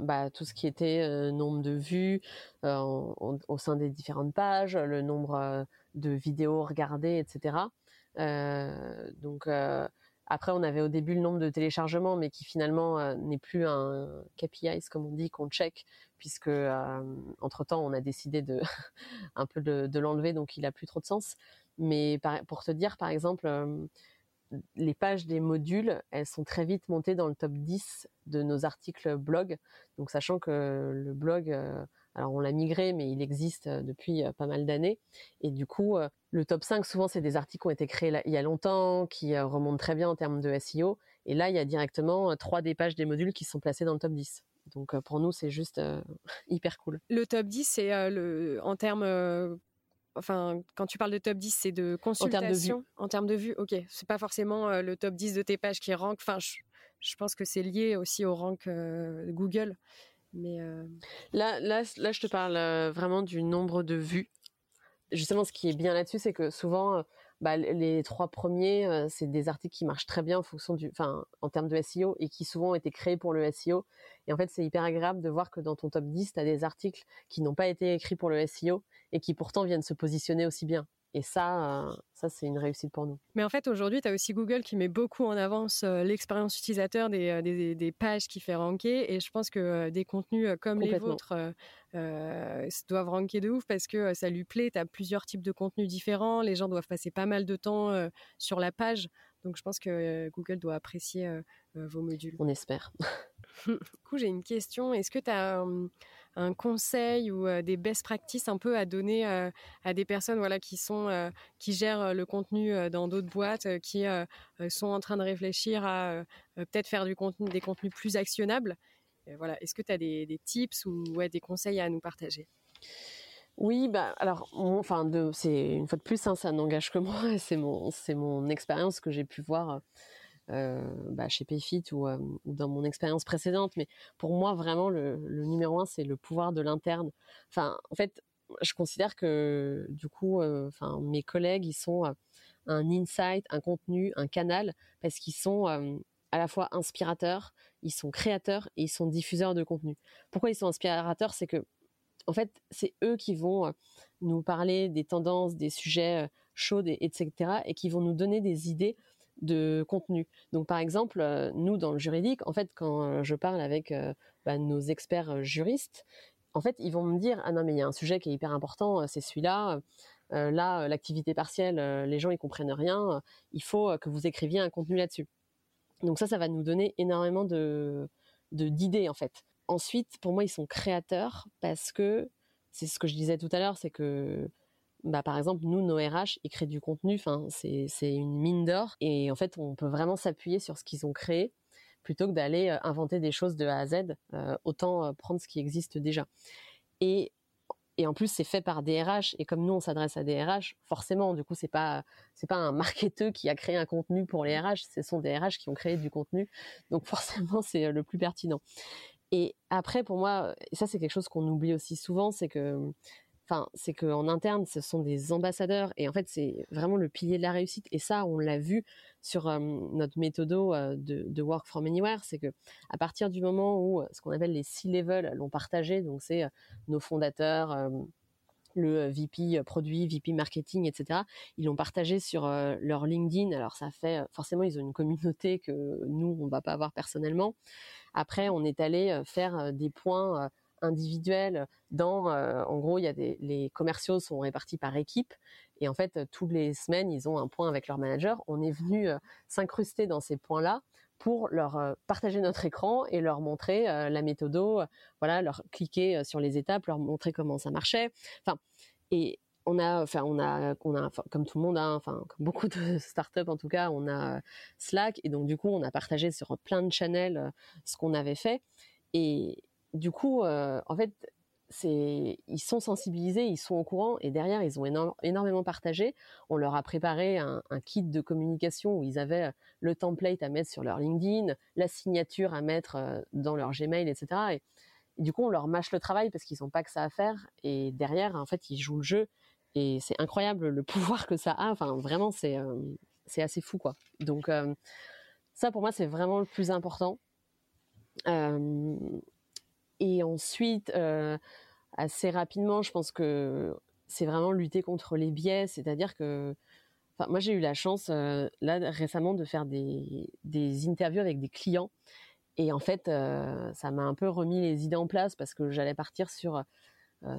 bah, tout ce qui était nombre de vues au sein des différentes pages, le nombre de vidéos regardées, etc. donc après, on avait au début le nombre de téléchargements, mais qui finalement euh, n'est plus un KPI, comme on dit, qu'on check, puisque euh, entre temps, on a décidé de un peu de, l'enlever, donc il a plus trop de sens. Mais pour te dire, par exemple, euh, les pages des modules, elles sont très vite montées dans le top 10 de nos articles blog. Donc, sachant que le blog alors on l'a migré, mais il existe depuis pas mal d'années. Et du coup, le top 5, souvent, c'est des articles qui ont été créés il y a longtemps, qui remontent très bien en termes de SEO. Et là, il y a directement trois des pages des modules qui sont placés dans le top 10. Donc pour nous, c'est juste hyper cool. Le top 10, c'est le en termes enfin, quand tu parles de top 10, c'est de consultation? En termes de vue. Ok, c'est pas forcément le top 10 de tes pages qui rank. Enfin, je, pense que c'est lié aussi au rank Google. Euh, là, là, là, je te parle euh, vraiment du nombre de vues. Justement, ce qui est bien là-dessus, c'est que souvent, euh, bah, les trois premiers, c'est des articles qui marchent très bien en fonction du, enfin, en termes de SEO et qui souvent ont été créés pour le SEO. Et en fait, c'est hyper agréable de voir que dans ton top 10, tu as des articles qui n'ont pas été écrits pour le SEO et qui pourtant viennent se positionner aussi bien. Et ça, euh, ça c'est une réussite pour nous. Mais en fait, aujourd'hui, tu as aussi Google qui met beaucoup en avance euh, l'expérience utilisateur des, euh, des, des, pages qui fait ranker. Et je pense que des contenus comme les vôtres doivent ranker de ouf parce que ça lui plaît. Tu as plusieurs types de contenus différents. Les gens doivent passer pas mal de temps sur la page. Donc, je pense que Google doit apprécier vos modules. On espère. du coup, j'ai une question. Est-ce que tu as un conseil ou des best practices un peu à donner à des personnes voilà qui sont qui gèrent le contenu dans d'autres boîtes qui sont en train de réfléchir à peut-être faire du contenu des contenus plus actionnables. Voilà. Est-ce que tu as des, tips ou des conseils à nous partager? Oui, bah alors, enfin, c'est une fois de plus, hein, ça n'engage que moi. C'est mon, c'est mon expérience que j'ai pu voir bah, chez Payfit euh, ou, dans mon expérience précédente. Mais pour moi, vraiment, le, numéro un, c'est le pouvoir de l'interne. Enfin, en fait, je considère que du coup, euh, enfin, mes collègues, ils sont un insight, un contenu, un canal, parce qu'ils sont à la fois inspirateurs, ils sont créateurs et ils sont diffuseurs de contenu. Pourquoi ils sont inspirateurs? C'est que, en fait, c'est eux qui vont nous parler des tendances, des sujets chauds, etc., et qui vont nous donner des idées de contenu. Donc par exemple, euh, nous dans le juridique, en fait, quand euh, je parle avec euh, bah, nos experts juristes, en fait, ils vont me dire ah non mais il y a un sujet qui est hyper important, c'est celui-là. là, l'activité partielle, les gens ils comprennent rien. il faut que vous écriviez un contenu là-dessus. Donc ça, ça va nous donner énormément de d'idées en fait. Ensuite, pour moi, ils sont créateurs parce que c'est ce que je disais tout à l'heure, c'est que bah, par exemple, nous, nos RH, ils créent du contenu, c'est une mine d'or. Et en fait, on peut vraiment s'appuyer sur ce qu'ils ont créé plutôt que d'aller inventer des choses de A à Z. autant prendre ce qui existe déjà. Et et en plus c'est fait par des RH et comme nous on s'adresse à des RH forcément du coup c'est pas pas un marketeur qui a créé un contenu pour les RH ce sont des RH qui ont créé du contenu donc forcément c'est le plus pertinent et après pour moi ça c'est quelque chose qu'on oublie aussi souvent c'est que Enfin, c'est qu'en interne, ce sont des ambassadeurs et en fait, c'est vraiment le pilier de la réussite. Et ça, on l'a vu sur notre méthodo de, Work from Anywhere, c'est que à partir du moment où ce qu'on appelle les C-level l'ont partagé, donc c'est nos fondateurs, le VP produit, VP marketing, etc. Ils l'ont partagé sur leur LinkedIn. Alors ça fait forcément ils ont une communauté que nous on va pas avoir personnellement. Après on est allé faire des points individuels dans en gros il y a les commerciaux sont répartis par équipe. Et en fait toutes les semaines ils ont un point avec leur manager. On est venu s'incruster dans ces points là pour leur partager notre écran et leur montrer la méthodo voilà leur cliquer sur les étapes leur montrer comment ça marchait. Enfin et on a, enfin, on a, on a, comme tout le monde, hein, enfin, comme beaucoup de startups en tout cas, on a Slack. Et donc du coup, on a partagé sur plein de channels ce qu'on avait fait. Et, du coup, euh, en fait, ils sont sensibilisés, ils sont au courant et derrière ils ont énormément partagé. On leur a préparé un, kit de communication où ils avaient le template à mettre sur leur LinkedIn, la signature à mettre euh, dans leur Gmail, etc. Et, du coup on leur mâche le travail parce qu'ils n'ont pas que ça à faire et derrière en fait ils jouent le jeu et c'est incroyable le pouvoir que ça a. Enfin vraiment c'est euh, c'est assez fou quoi. Donc ça pour moi c'est vraiment le plus important. Et ensuite, euh, assez rapidement, je pense que c'est vraiment lutter contre les biais, c'est-à-dire que moi j'ai eu la chance euh, là récemment de faire des, des, interviews avec des clients et en fait euh, ça m'a un peu remis les idées en place parce que j'allais partir sur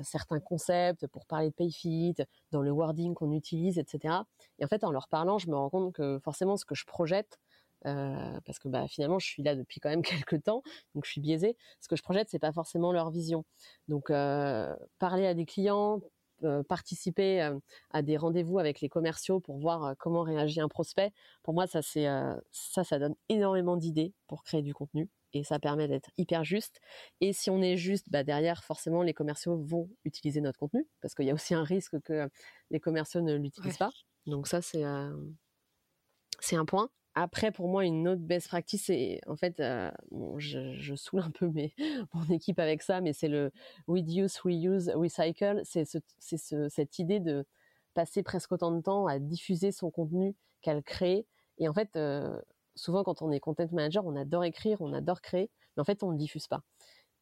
certains concepts pour parler de PayFit, dans le wording qu'on utilise, etc. Et en fait en leur parlant je me rends compte que forcément ce que je projette euh, parce que bah, finalement je suis là depuis quand même quelques temps, donc je suis biaisée. Ce que je projette, c'est pas forcément leur vision. Donc euh, parler à des clients, euh, participer à des rendez-vous avec les commerciaux pour voir comment réagit un prospect. Pour moi, ça c'est ça, ça donne énormément d'idées pour créer du contenu et ça permet d'être hyper juste. Et si on est juste, bah derrière, forcément, les commerciaux vont utiliser notre contenu parce qu'il y a aussi un risque que les commerciaux ne l'utilisent pas. Donc ça, c'est c'est un point. Après, pour moi, une autre best practice, c'est en fait, euh, je, je, saoule un peu mon équipe avec ça, mais c'est le reduce, reuse, recycle. C'est ce, ce, cette idée de passer presque autant de temps à diffuser son contenu qu'à le créer. Et en fait, euh, souvent quand on est content manager, on adore écrire, on adore créer, mais en fait, on ne diffuse pas.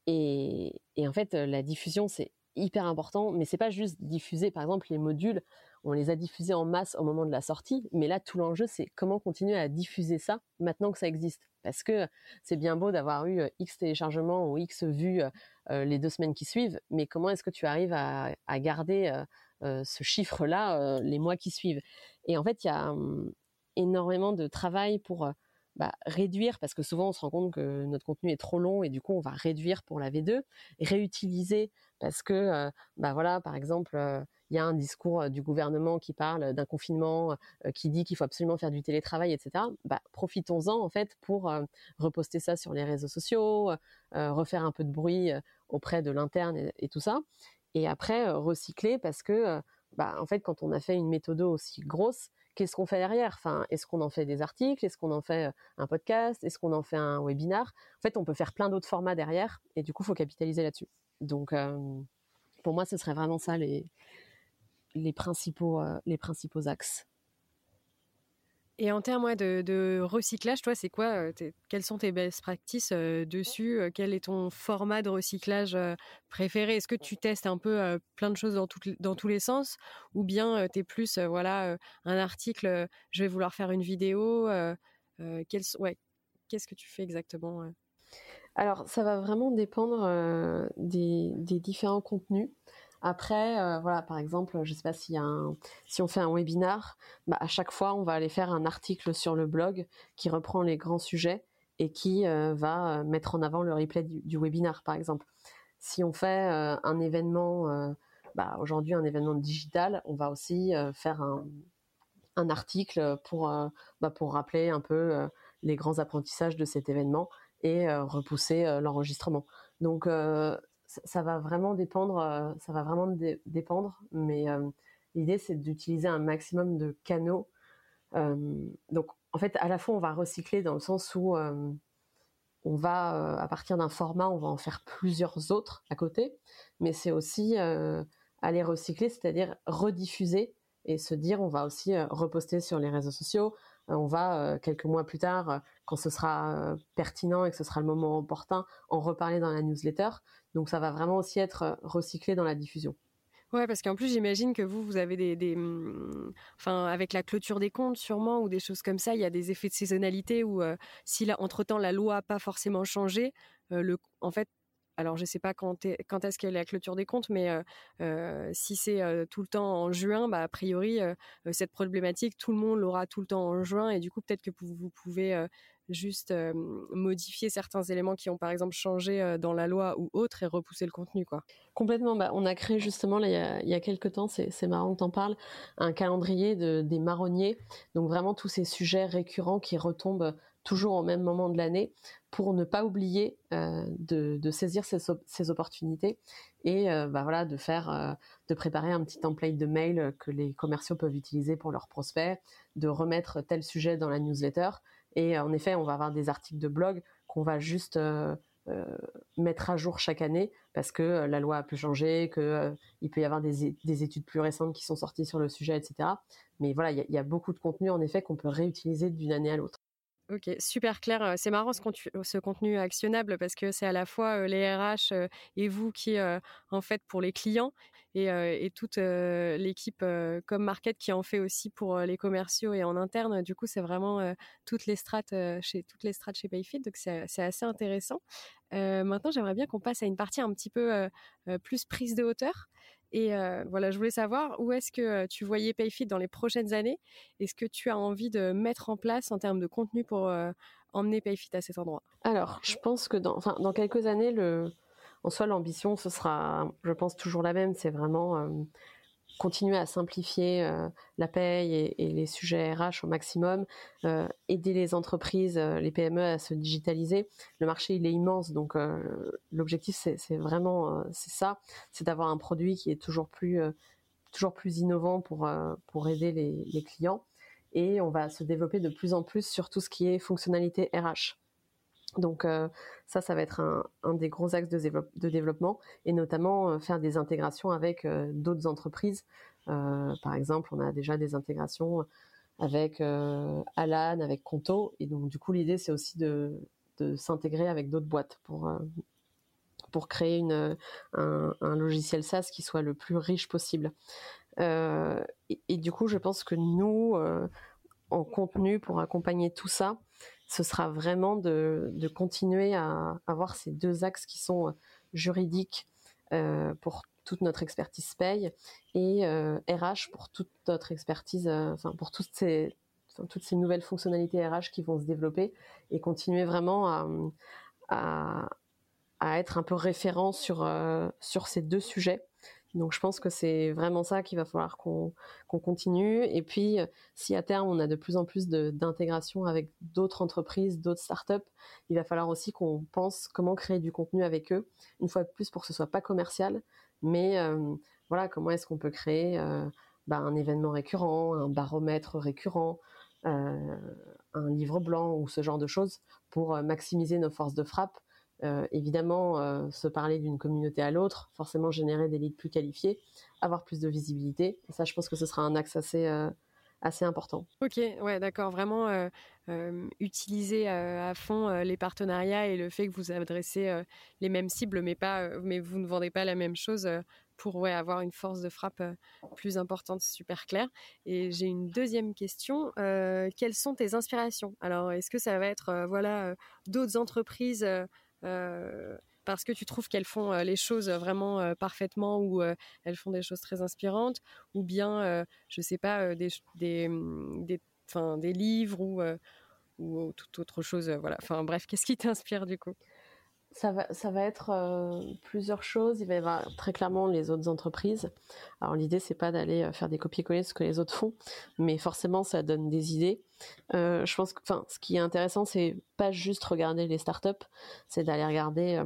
Et, et en fait, la diffusion, c'est hyper important, mais c'est pas juste diffuser, par exemple, les modules on les a diffusés en masse au moment de la sortie, mais là tout l'enjeu c'est comment continuer à diffuser ça maintenant que ça existe. Parce que c'est bien beau d'avoir eu euh, X téléchargements ou X vues euh, euh, les deux semaines qui suivent, mais comment est-ce que tu arrives à, garder ce chiffre-là les mois qui suivent? Et en fait, il y a hum, énormément de travail pour bah, réduire, parce que souvent on se rend compte que notre contenu est trop long et du coup on va réduire pour la V2, réutiliser parce que, bah voilà, par exemple il y a un discours du gouvernement qui parle d'un confinement, qui dit qu'il faut absolument faire du télétravail, etc. Bah, profitons-en en fait pour reposter ça sur les réseaux sociaux, refaire un peu de bruit auprès de l'interne et, tout ça. Et après recycler parce que bah, en fait quand on a fait une méthode aussi grosse, qu'est-ce qu'on fait derrière? Enfin, est-ce qu'on en fait des articles? Est-ce qu'on en fait un podcast? Est-ce qu'on en fait un webinar? En fait, on peut faire plein d'autres formats derrière, et du coup, faut capitaliser là-dessus. Donc, pour moi, ce serait vraiment ça les, les principaux, euh, les principaux axes. Et en termes de, recyclage, toi, c'est quoi euh, Quelles sont tes best practices euh, dessus Quel est ton format de recyclage préféré? Est-ce que tu testes un peu plein de choses dans, dans tous les sens? Ou bien tu es plus, voilà, un article, je vais vouloir faire une vidéo ouais, Qu'est-ce que tu fais exactement Alors, ça va vraiment dépendre des, des, différents contenus. Après, euh, voilà, par exemple, je sais pas s'il y a un, si on fait un webinar, bah, à chaque fois, on va aller faire un article sur le blog qui reprend les grands sujets et qui euh, va euh, mettre en avant le replay du, du, webinar, par exemple. Si on fait un événement bah, aujourd'hui un événement digital, on va aussi faire un, un, article pour, bah, pour rappeler un peu les grands apprentissages de cet événement et repousser l'enregistrement. Donc ça, va vraiment dépendre, ça va vraiment dépendre, mais l'idée c'est d'utiliser un maximum de canaux. donc en fait, à la fois on va recycler dans le sens où on va, à partir d'un format, on va en faire plusieurs autres à côté, mais c'est aussi aller recycler, c'est-à-dire rediffuser et se dire on va aussi reposter sur les réseaux sociaux, on va quelques mois plus tard, quand ce sera pertinent et que ce sera le moment opportun, en reparler dans la newsletter. Donc ça va vraiment aussi être recyclé dans la diffusion. Ouais, parce qu'en plus, j'imagine que vous, vous avez des, mmh, enfin, avec la clôture des comptes, sûrement, ou des choses comme ça, il y a des effets de saisonnalité où, si là, entre temps, la loi n'a pas forcément changé, le, en fait, alors je sais pas quand, quand est-ce qu'elle est la clôture des comptes, mais si c'est tout le temps en juin, bah, a priori, cette problématique, tout le monde l'aura tout le temps en juin, et du coup, peut-être que vous, pouvez juste modifier certains éléments qui ont par exemple changé dans la loi ou autre et repousser le contenu quoi. Complètement. Bah, on a créé justement il, y a, il quelques temps, c'est marrant que en parles, un calendrier de, des marronniers. Donc vraiment tous ces sujets récurrents qui retombent toujours au même moment de l'année pour ne pas oublier euh, de, saisir ces, opportunités et euh, bah voilà de faire euh, de préparer un petit template de mail que les commerciaux peuvent utiliser pour leurs prospects de remettre tel sujet dans la newsletter et en effet on va avoir des articles de blog qu'on va juste mettre à jour chaque année parce que la loi a pu changer, que il peut y avoir des, études plus récentes qui sont sorties sur le sujet, etc. Mais voilà, il y, a beaucoup de contenu en effet qu'on peut réutiliser d'une année à l'autre. Ok, super clair. C'est marrant ce, contenu, actionnable parce que c'est à la fois les RH et vous qui, en fait, pour les clients et, toute l'équipe comme Market qui en fait aussi pour les commerciaux et en interne. Du coup, c'est vraiment toutes les strates chez toutes les strates chez Payfit. Donc, c'est assez intéressant. maintenant, j'aimerais bien qu'on passe à une partie un petit peu plus prise de hauteur. Et voilà, je voulais savoir où est-ce que tu voyais Payfit dans les prochaines années? Et ce que tu as envie de mettre en place en termes de contenu pour emmener Payfit à cet endroit? Alors, je pense que dans, dans quelques années, le, en soi, l'ambition, ce sera, je pense, toujours la même. C'est vraiment continuer à simplifier euh, la paye et, les sujets RH au maximum, euh, aider les entreprises, euh, les PME à se digitaliser. Le marché il est immense, donc l'objectif c'est vraiment c'est ça, c'est d'avoir un produit qui est toujours plus toujours plus innovant pour pour aider les, clients. Et on va se développer de plus en plus sur tout ce qui est fonctionnalité RH. Donc ça, ça va être un, des gros axes de, développement et notamment faire des intégrations avec d'autres entreprises. par exemple, on a déjà des intégrations avec Alan, avec Conto et donc du coup l'idée c'est aussi de, s'intégrer avec d'autres boîtes pour pour créer une, un, logiciel SaaS qui soit le plus riche possible. et, du coup, je pense que nous, en contenu pour accompagner tout ça, ce sera vraiment de, continuer à avoir ces deux axes qui sont euh, juridiques euh, pour toute notre expertise paye et RH euh, pour toute notre expertise, enfin pour toutes ces, toutes ces nouvelles fonctionnalités RH qui vont se développer et continuer vraiment à, à, être un peu référent sur, sur ces deux sujets donc je pense que c'est vraiment ça qu'il va falloir qu'on continue. Et puis, euh, si à terme on a de plus en plus d'intégration avec d'autres entreprises, d'autres startups, il va falloir aussi qu'on pense comment créer du contenu avec eux, une fois de plus pour que ce soit pas commercial, mais euh, voilà comment est-ce qu'on peut créer euh, bah, un événement récurrent, un baromètre récurrent, un livre blanc ou ce genre de choses pour maximiser nos forces de frappe euh, évidemment, euh, se parler d'une communauté à l'autre, forcément générer des leads plus qualifiés, avoir plus de visibilité. Et ça, je pense que ce sera un axe assez, euh, assez important. Ok, ouais, d'accord. Vraiment utiliser à fond les partenariats et le fait que vous adressez les mêmes cibles, mais pas, mais vous ne vendez pas la même chose pour ouais, avoir une force de frappe plus importante, super clair. Et j'ai une deuxième question. quelles sont tes inspirations? Alors, est-ce que ça va être voilà d'autres entreprises parce que tu trouves qu'elles font euh, les choses vraiment euh, parfaitement ou elles font des choses très inspirantes, ou bien, je sais pas, des, des, mm, des, des livres ou, ou toute autre chose. voilà. Enfin bref, qu'est-ce qui t'inspire du coup? Ça va, ça va être euh, plusieurs choses. Il va y avoir très clairement les autres entreprises. Alors l'idée c'est pas d'aller euh, faire des copier-coller ce que les autres font, mais forcément ça donne des idées. Euh, je pense que, enfin, ce qui est intéressant c'est pas juste regarder les startups, c'est d'aller regarder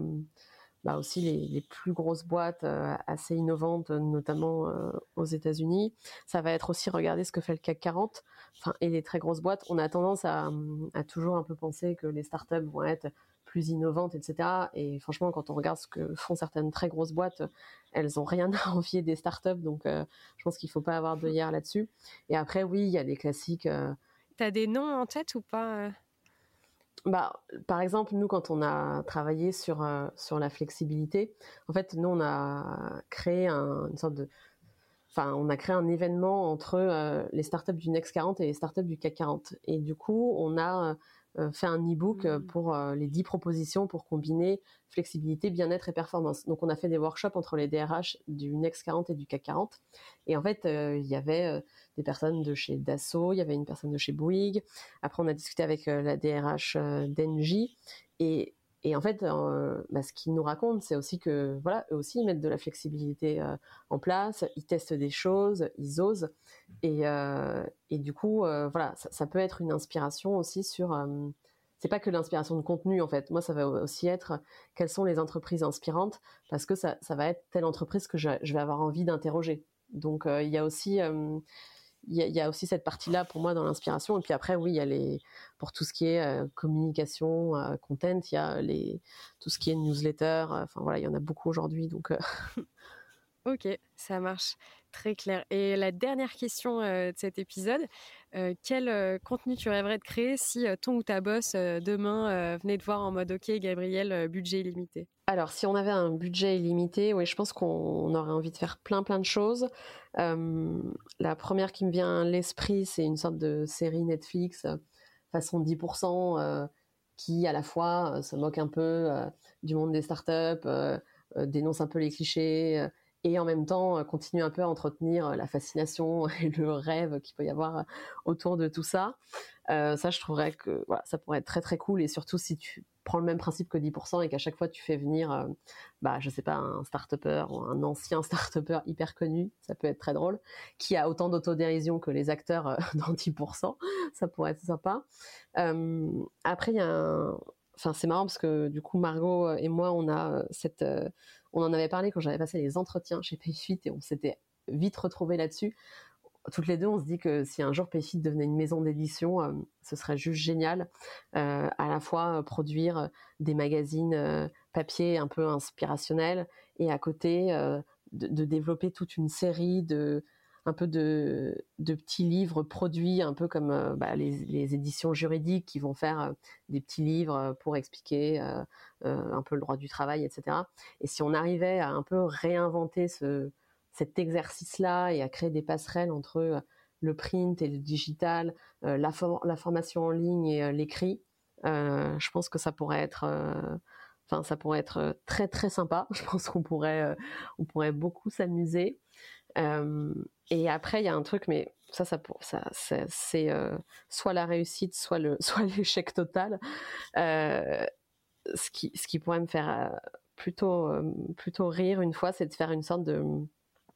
bah aussi les, les, plus grosses boîtes assez innovantes, notamment aux États-Unis. Ça va être aussi regarder ce que fait le CAC 40, enfin et les très grosses boîtes. On a tendance à toujours un peu penser que les startups vont être plus innovantes, etc. Et franchement, quand on regarde ce que font certaines très grosses boîtes, elles ont rien à envier des startups. Donc, euh, je pense qu'il faut pas avoir de hier là-dessus. Et après, oui, il y a des classiques. Euh... Tu as des noms en tête ou pas euh? bah, par exemple, nous, quand on a travaillé sur, euh, sur la flexibilité, en fait, nous, on a créé un, une sorte de, enfin, on a créé un événement entre les startups du Next 40 et les startups du CAC 40. Et du coup, on a fait un e-book euh, mmh. pour euh, les 10 propositions pour combiner flexibilité, bien-être et performance. Donc on a fait des workshops entre les DRH du Next 40 et du CAC 40. Et en fait, il y avait des personnes de chez Dassault, il y avait une personne de chez Bouygues. Après, on a discuté avec la DRH d'Engie. Et et en fait, euh, bah, ce qu'ils nous racontent, c'est aussi que voilà, eux aussi ils mettent de la flexibilité euh, en place, ils testent des choses, ils osent, et, euh, et du coup, voilà, ça, peut être une inspiration aussi sur. c'est pas que l'inspiration de contenu en fait. Moi, ça va aussi être quelles sont les entreprises inspirantes, parce que ça, ça va être telle entreprise que je vais avoir envie d'interroger. Donc, il y a aussi il y, a aussi cette partie-là pour moi dans l'inspiration. Et puis après, oui, il y a les pour tout ce qui est euh, communication, euh, content, il y a les tout ce qui est newsletter. Euh, enfin voilà, il y en a beaucoup aujourd'hui. Donc ok, ça marche très clair. Et la dernière question de cet épisode, quel contenu tu rêverais de créer si ton ou ta boss demain venait te voir en mode OK, Gabriel, budget illimité? Alors, si on avait un budget illimité, oui, je pense qu'on aurait envie de faire plein plein de choses. la première qui me vient à l'esprit, c'est une sorte de série Netflix façon 10%, qui à la fois se moque un peu du monde des startups, dénonce un peu les clichés et en même temps continue un peu à entretenir la fascination et le rêve qu'il peut y avoir autour de tout ça. ça, je trouverais que ça pourrait être très très cool et surtout si tu prends le même principe que 10% et qu'à chaque fois tu fais venir, euh, bah, je sais pas, un start ou un ancien start hyper connu, ça peut être très drôle, qui a autant d'autodérision que les acteurs euh, dans 10%, ça pourrait être sympa. Euh, après, il y a un... Enfin, c'est marrant parce que du coup, Margot et moi, on a cette... on en avait parlé quand j'avais passé les entretiens chez Payfit et on s'était vite retrouvés là-dessus toutes les deux, on se dit que si un jour Payfit devenait une maison d'édition, euh, ce serait juste génial. Euh, à la fois euh, produire des magazines papier un peu inspirationnels et à côté de, développer toute une série de un peu de, petits livres produits, un peu comme bah, les, éditions juridiques qui vont faire des petits livres pour expliquer un peu le droit du travail, etc. Et si on arrivait à un peu réinventer ce, cet exercice-là et à créer des passerelles entre euh, le print et le digital, euh, la, formation en ligne et euh, l'écrit, je pense que ça pourrait être, enfin ça pourrait être très très sympa. Je pense qu'on pourrait, on pourrait beaucoup s'amuser. Et après il y a un truc, mais ça, ça, c'est soit la réussite, soit le, soit l'échec total. ce qui, ce qui pourrait me faire plutôt, plutôt rire une fois, c'est de faire une sorte de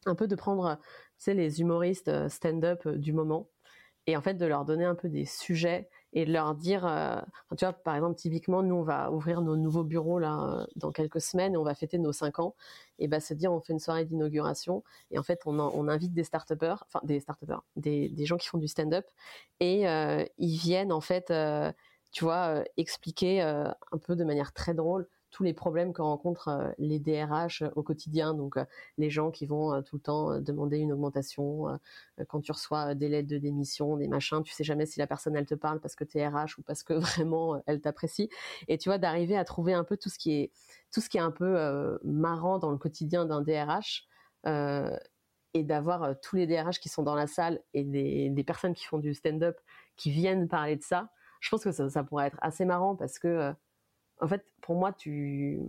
un peu de prendre, tu les humoristes euh, stand-up euh, du moment et en fait de leur donner un peu des sujets et leur dire, euh, tu vois, par exemple, typiquement, nous, on va ouvrir nos nouveaux bureaux là dans quelques semaines et on va fêter nos cinq ans. Et bah, se dire, on fait une soirée d'inauguration et en fait, on, invite des start enfin des start des, des gens qui font du stand-up et ils viennent en fait, tu vois, expliquer un peu de manière très drôle tous les problèmes que rencontrent euh, les DRH euh, au quotidien. Donc, euh, les gens qui vont tout le temps demander une augmentation, quand tu reçois des lettres de démission, des machins, tu sais jamais si la personne elle te parle parce que tu es RH ou parce que vraiment elle t'apprécie. Et tu vois, d'arriver à trouver un peu tout ce qui est tout ce qui est un peu marrant dans le quotidien d'un DRH. et d'avoir tous les DRH qui sont dans la salle et des, personnes qui font du stand-up qui viennent parler de ça, je pense que ça, ça pourrait être assez marrant parce que en fait, pour moi, tu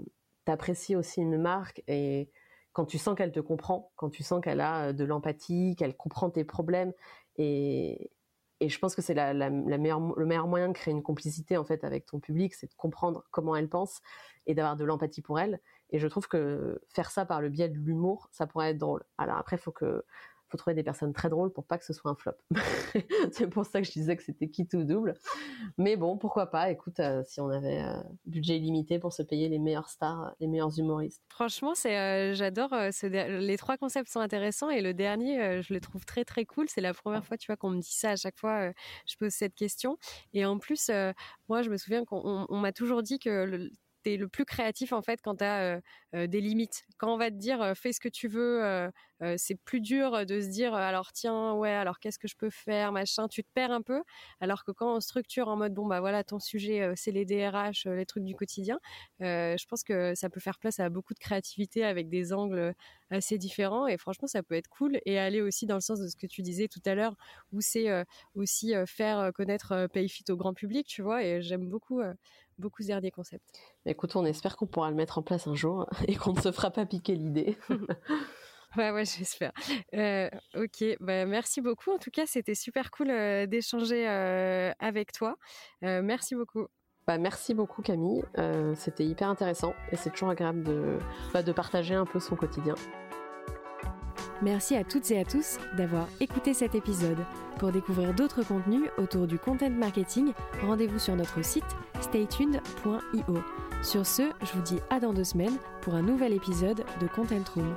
apprécies aussi une marque et quand tu sens qu'elle te comprend, quand tu sens qu'elle a euh, de l'empathie, qu'elle comprend tes problèmes et, je pense que c'est le meilleur moyen de créer une complicité en fait avec ton public, c'est de comprendre comment elle pense et d'avoir de l'empathie pour elle. Et je trouve que faire ça par le biais de l'humour, ça pourrait être drôle. Alors après, il faut que faut trouver des personnes très drôles pour pas que ce soit un flop. c'est pour ça que je disais que c'était qui tout double. Mais bon, pourquoi pas? Écoute, euh, si on avait euh, budget illimité pour se payer les meilleures stars, les meilleurs humoristes. Franchement, c'est euh, j'adore. les trois concepts sont intéressants et le dernier, je le trouve très très cool. C'est la première fois, tu vois, qu'on me dit ça. À chaque fois, je pose cette question. Et en plus, moi, je me souviens qu'on m'a toujours dit que le, le plus créatif en fait quand tu as des limites. Quand on va te dire fais ce que tu veux, c'est plus dur de se dire alors tiens ouais alors qu'est-ce que je peux faire machin. Tu te perds un peu. Alors que quand on structure en mode bon bah voilà ton sujet c'est les DRH, les trucs du quotidien. je pense que ça peut faire place à beaucoup de créativité avec des angles assez différents et franchement ça peut être cool et aller aussi dans le sens de ce que tu disais tout à l'heure où c'est aussi faire connaître Payfit au grand public tu vois et j'aime beaucoup beaucoup ce dernier concept. Écoute, on espère qu'on pourra le mettre en place un jour et qu'on ne se fera pas piquer l'idée. ouais, ouais, j'espère. Euh, ok, bah, merci beaucoup. En tout cas, c'était super cool euh, d'échanger euh, avec toi. merci beaucoup. Bah, merci beaucoup Camille, c'était hyper intéressant et c'est toujours agréable de, bah, de partager un peu son quotidien. Merci à toutes et à tous d'avoir écouté cet épisode. Pour découvrir d'autres contenus autour du content marketing, rendez-vous sur notre site staytuned.io. Sur ce, je vous dis à dans deux semaines pour un nouvel épisode de Content Room.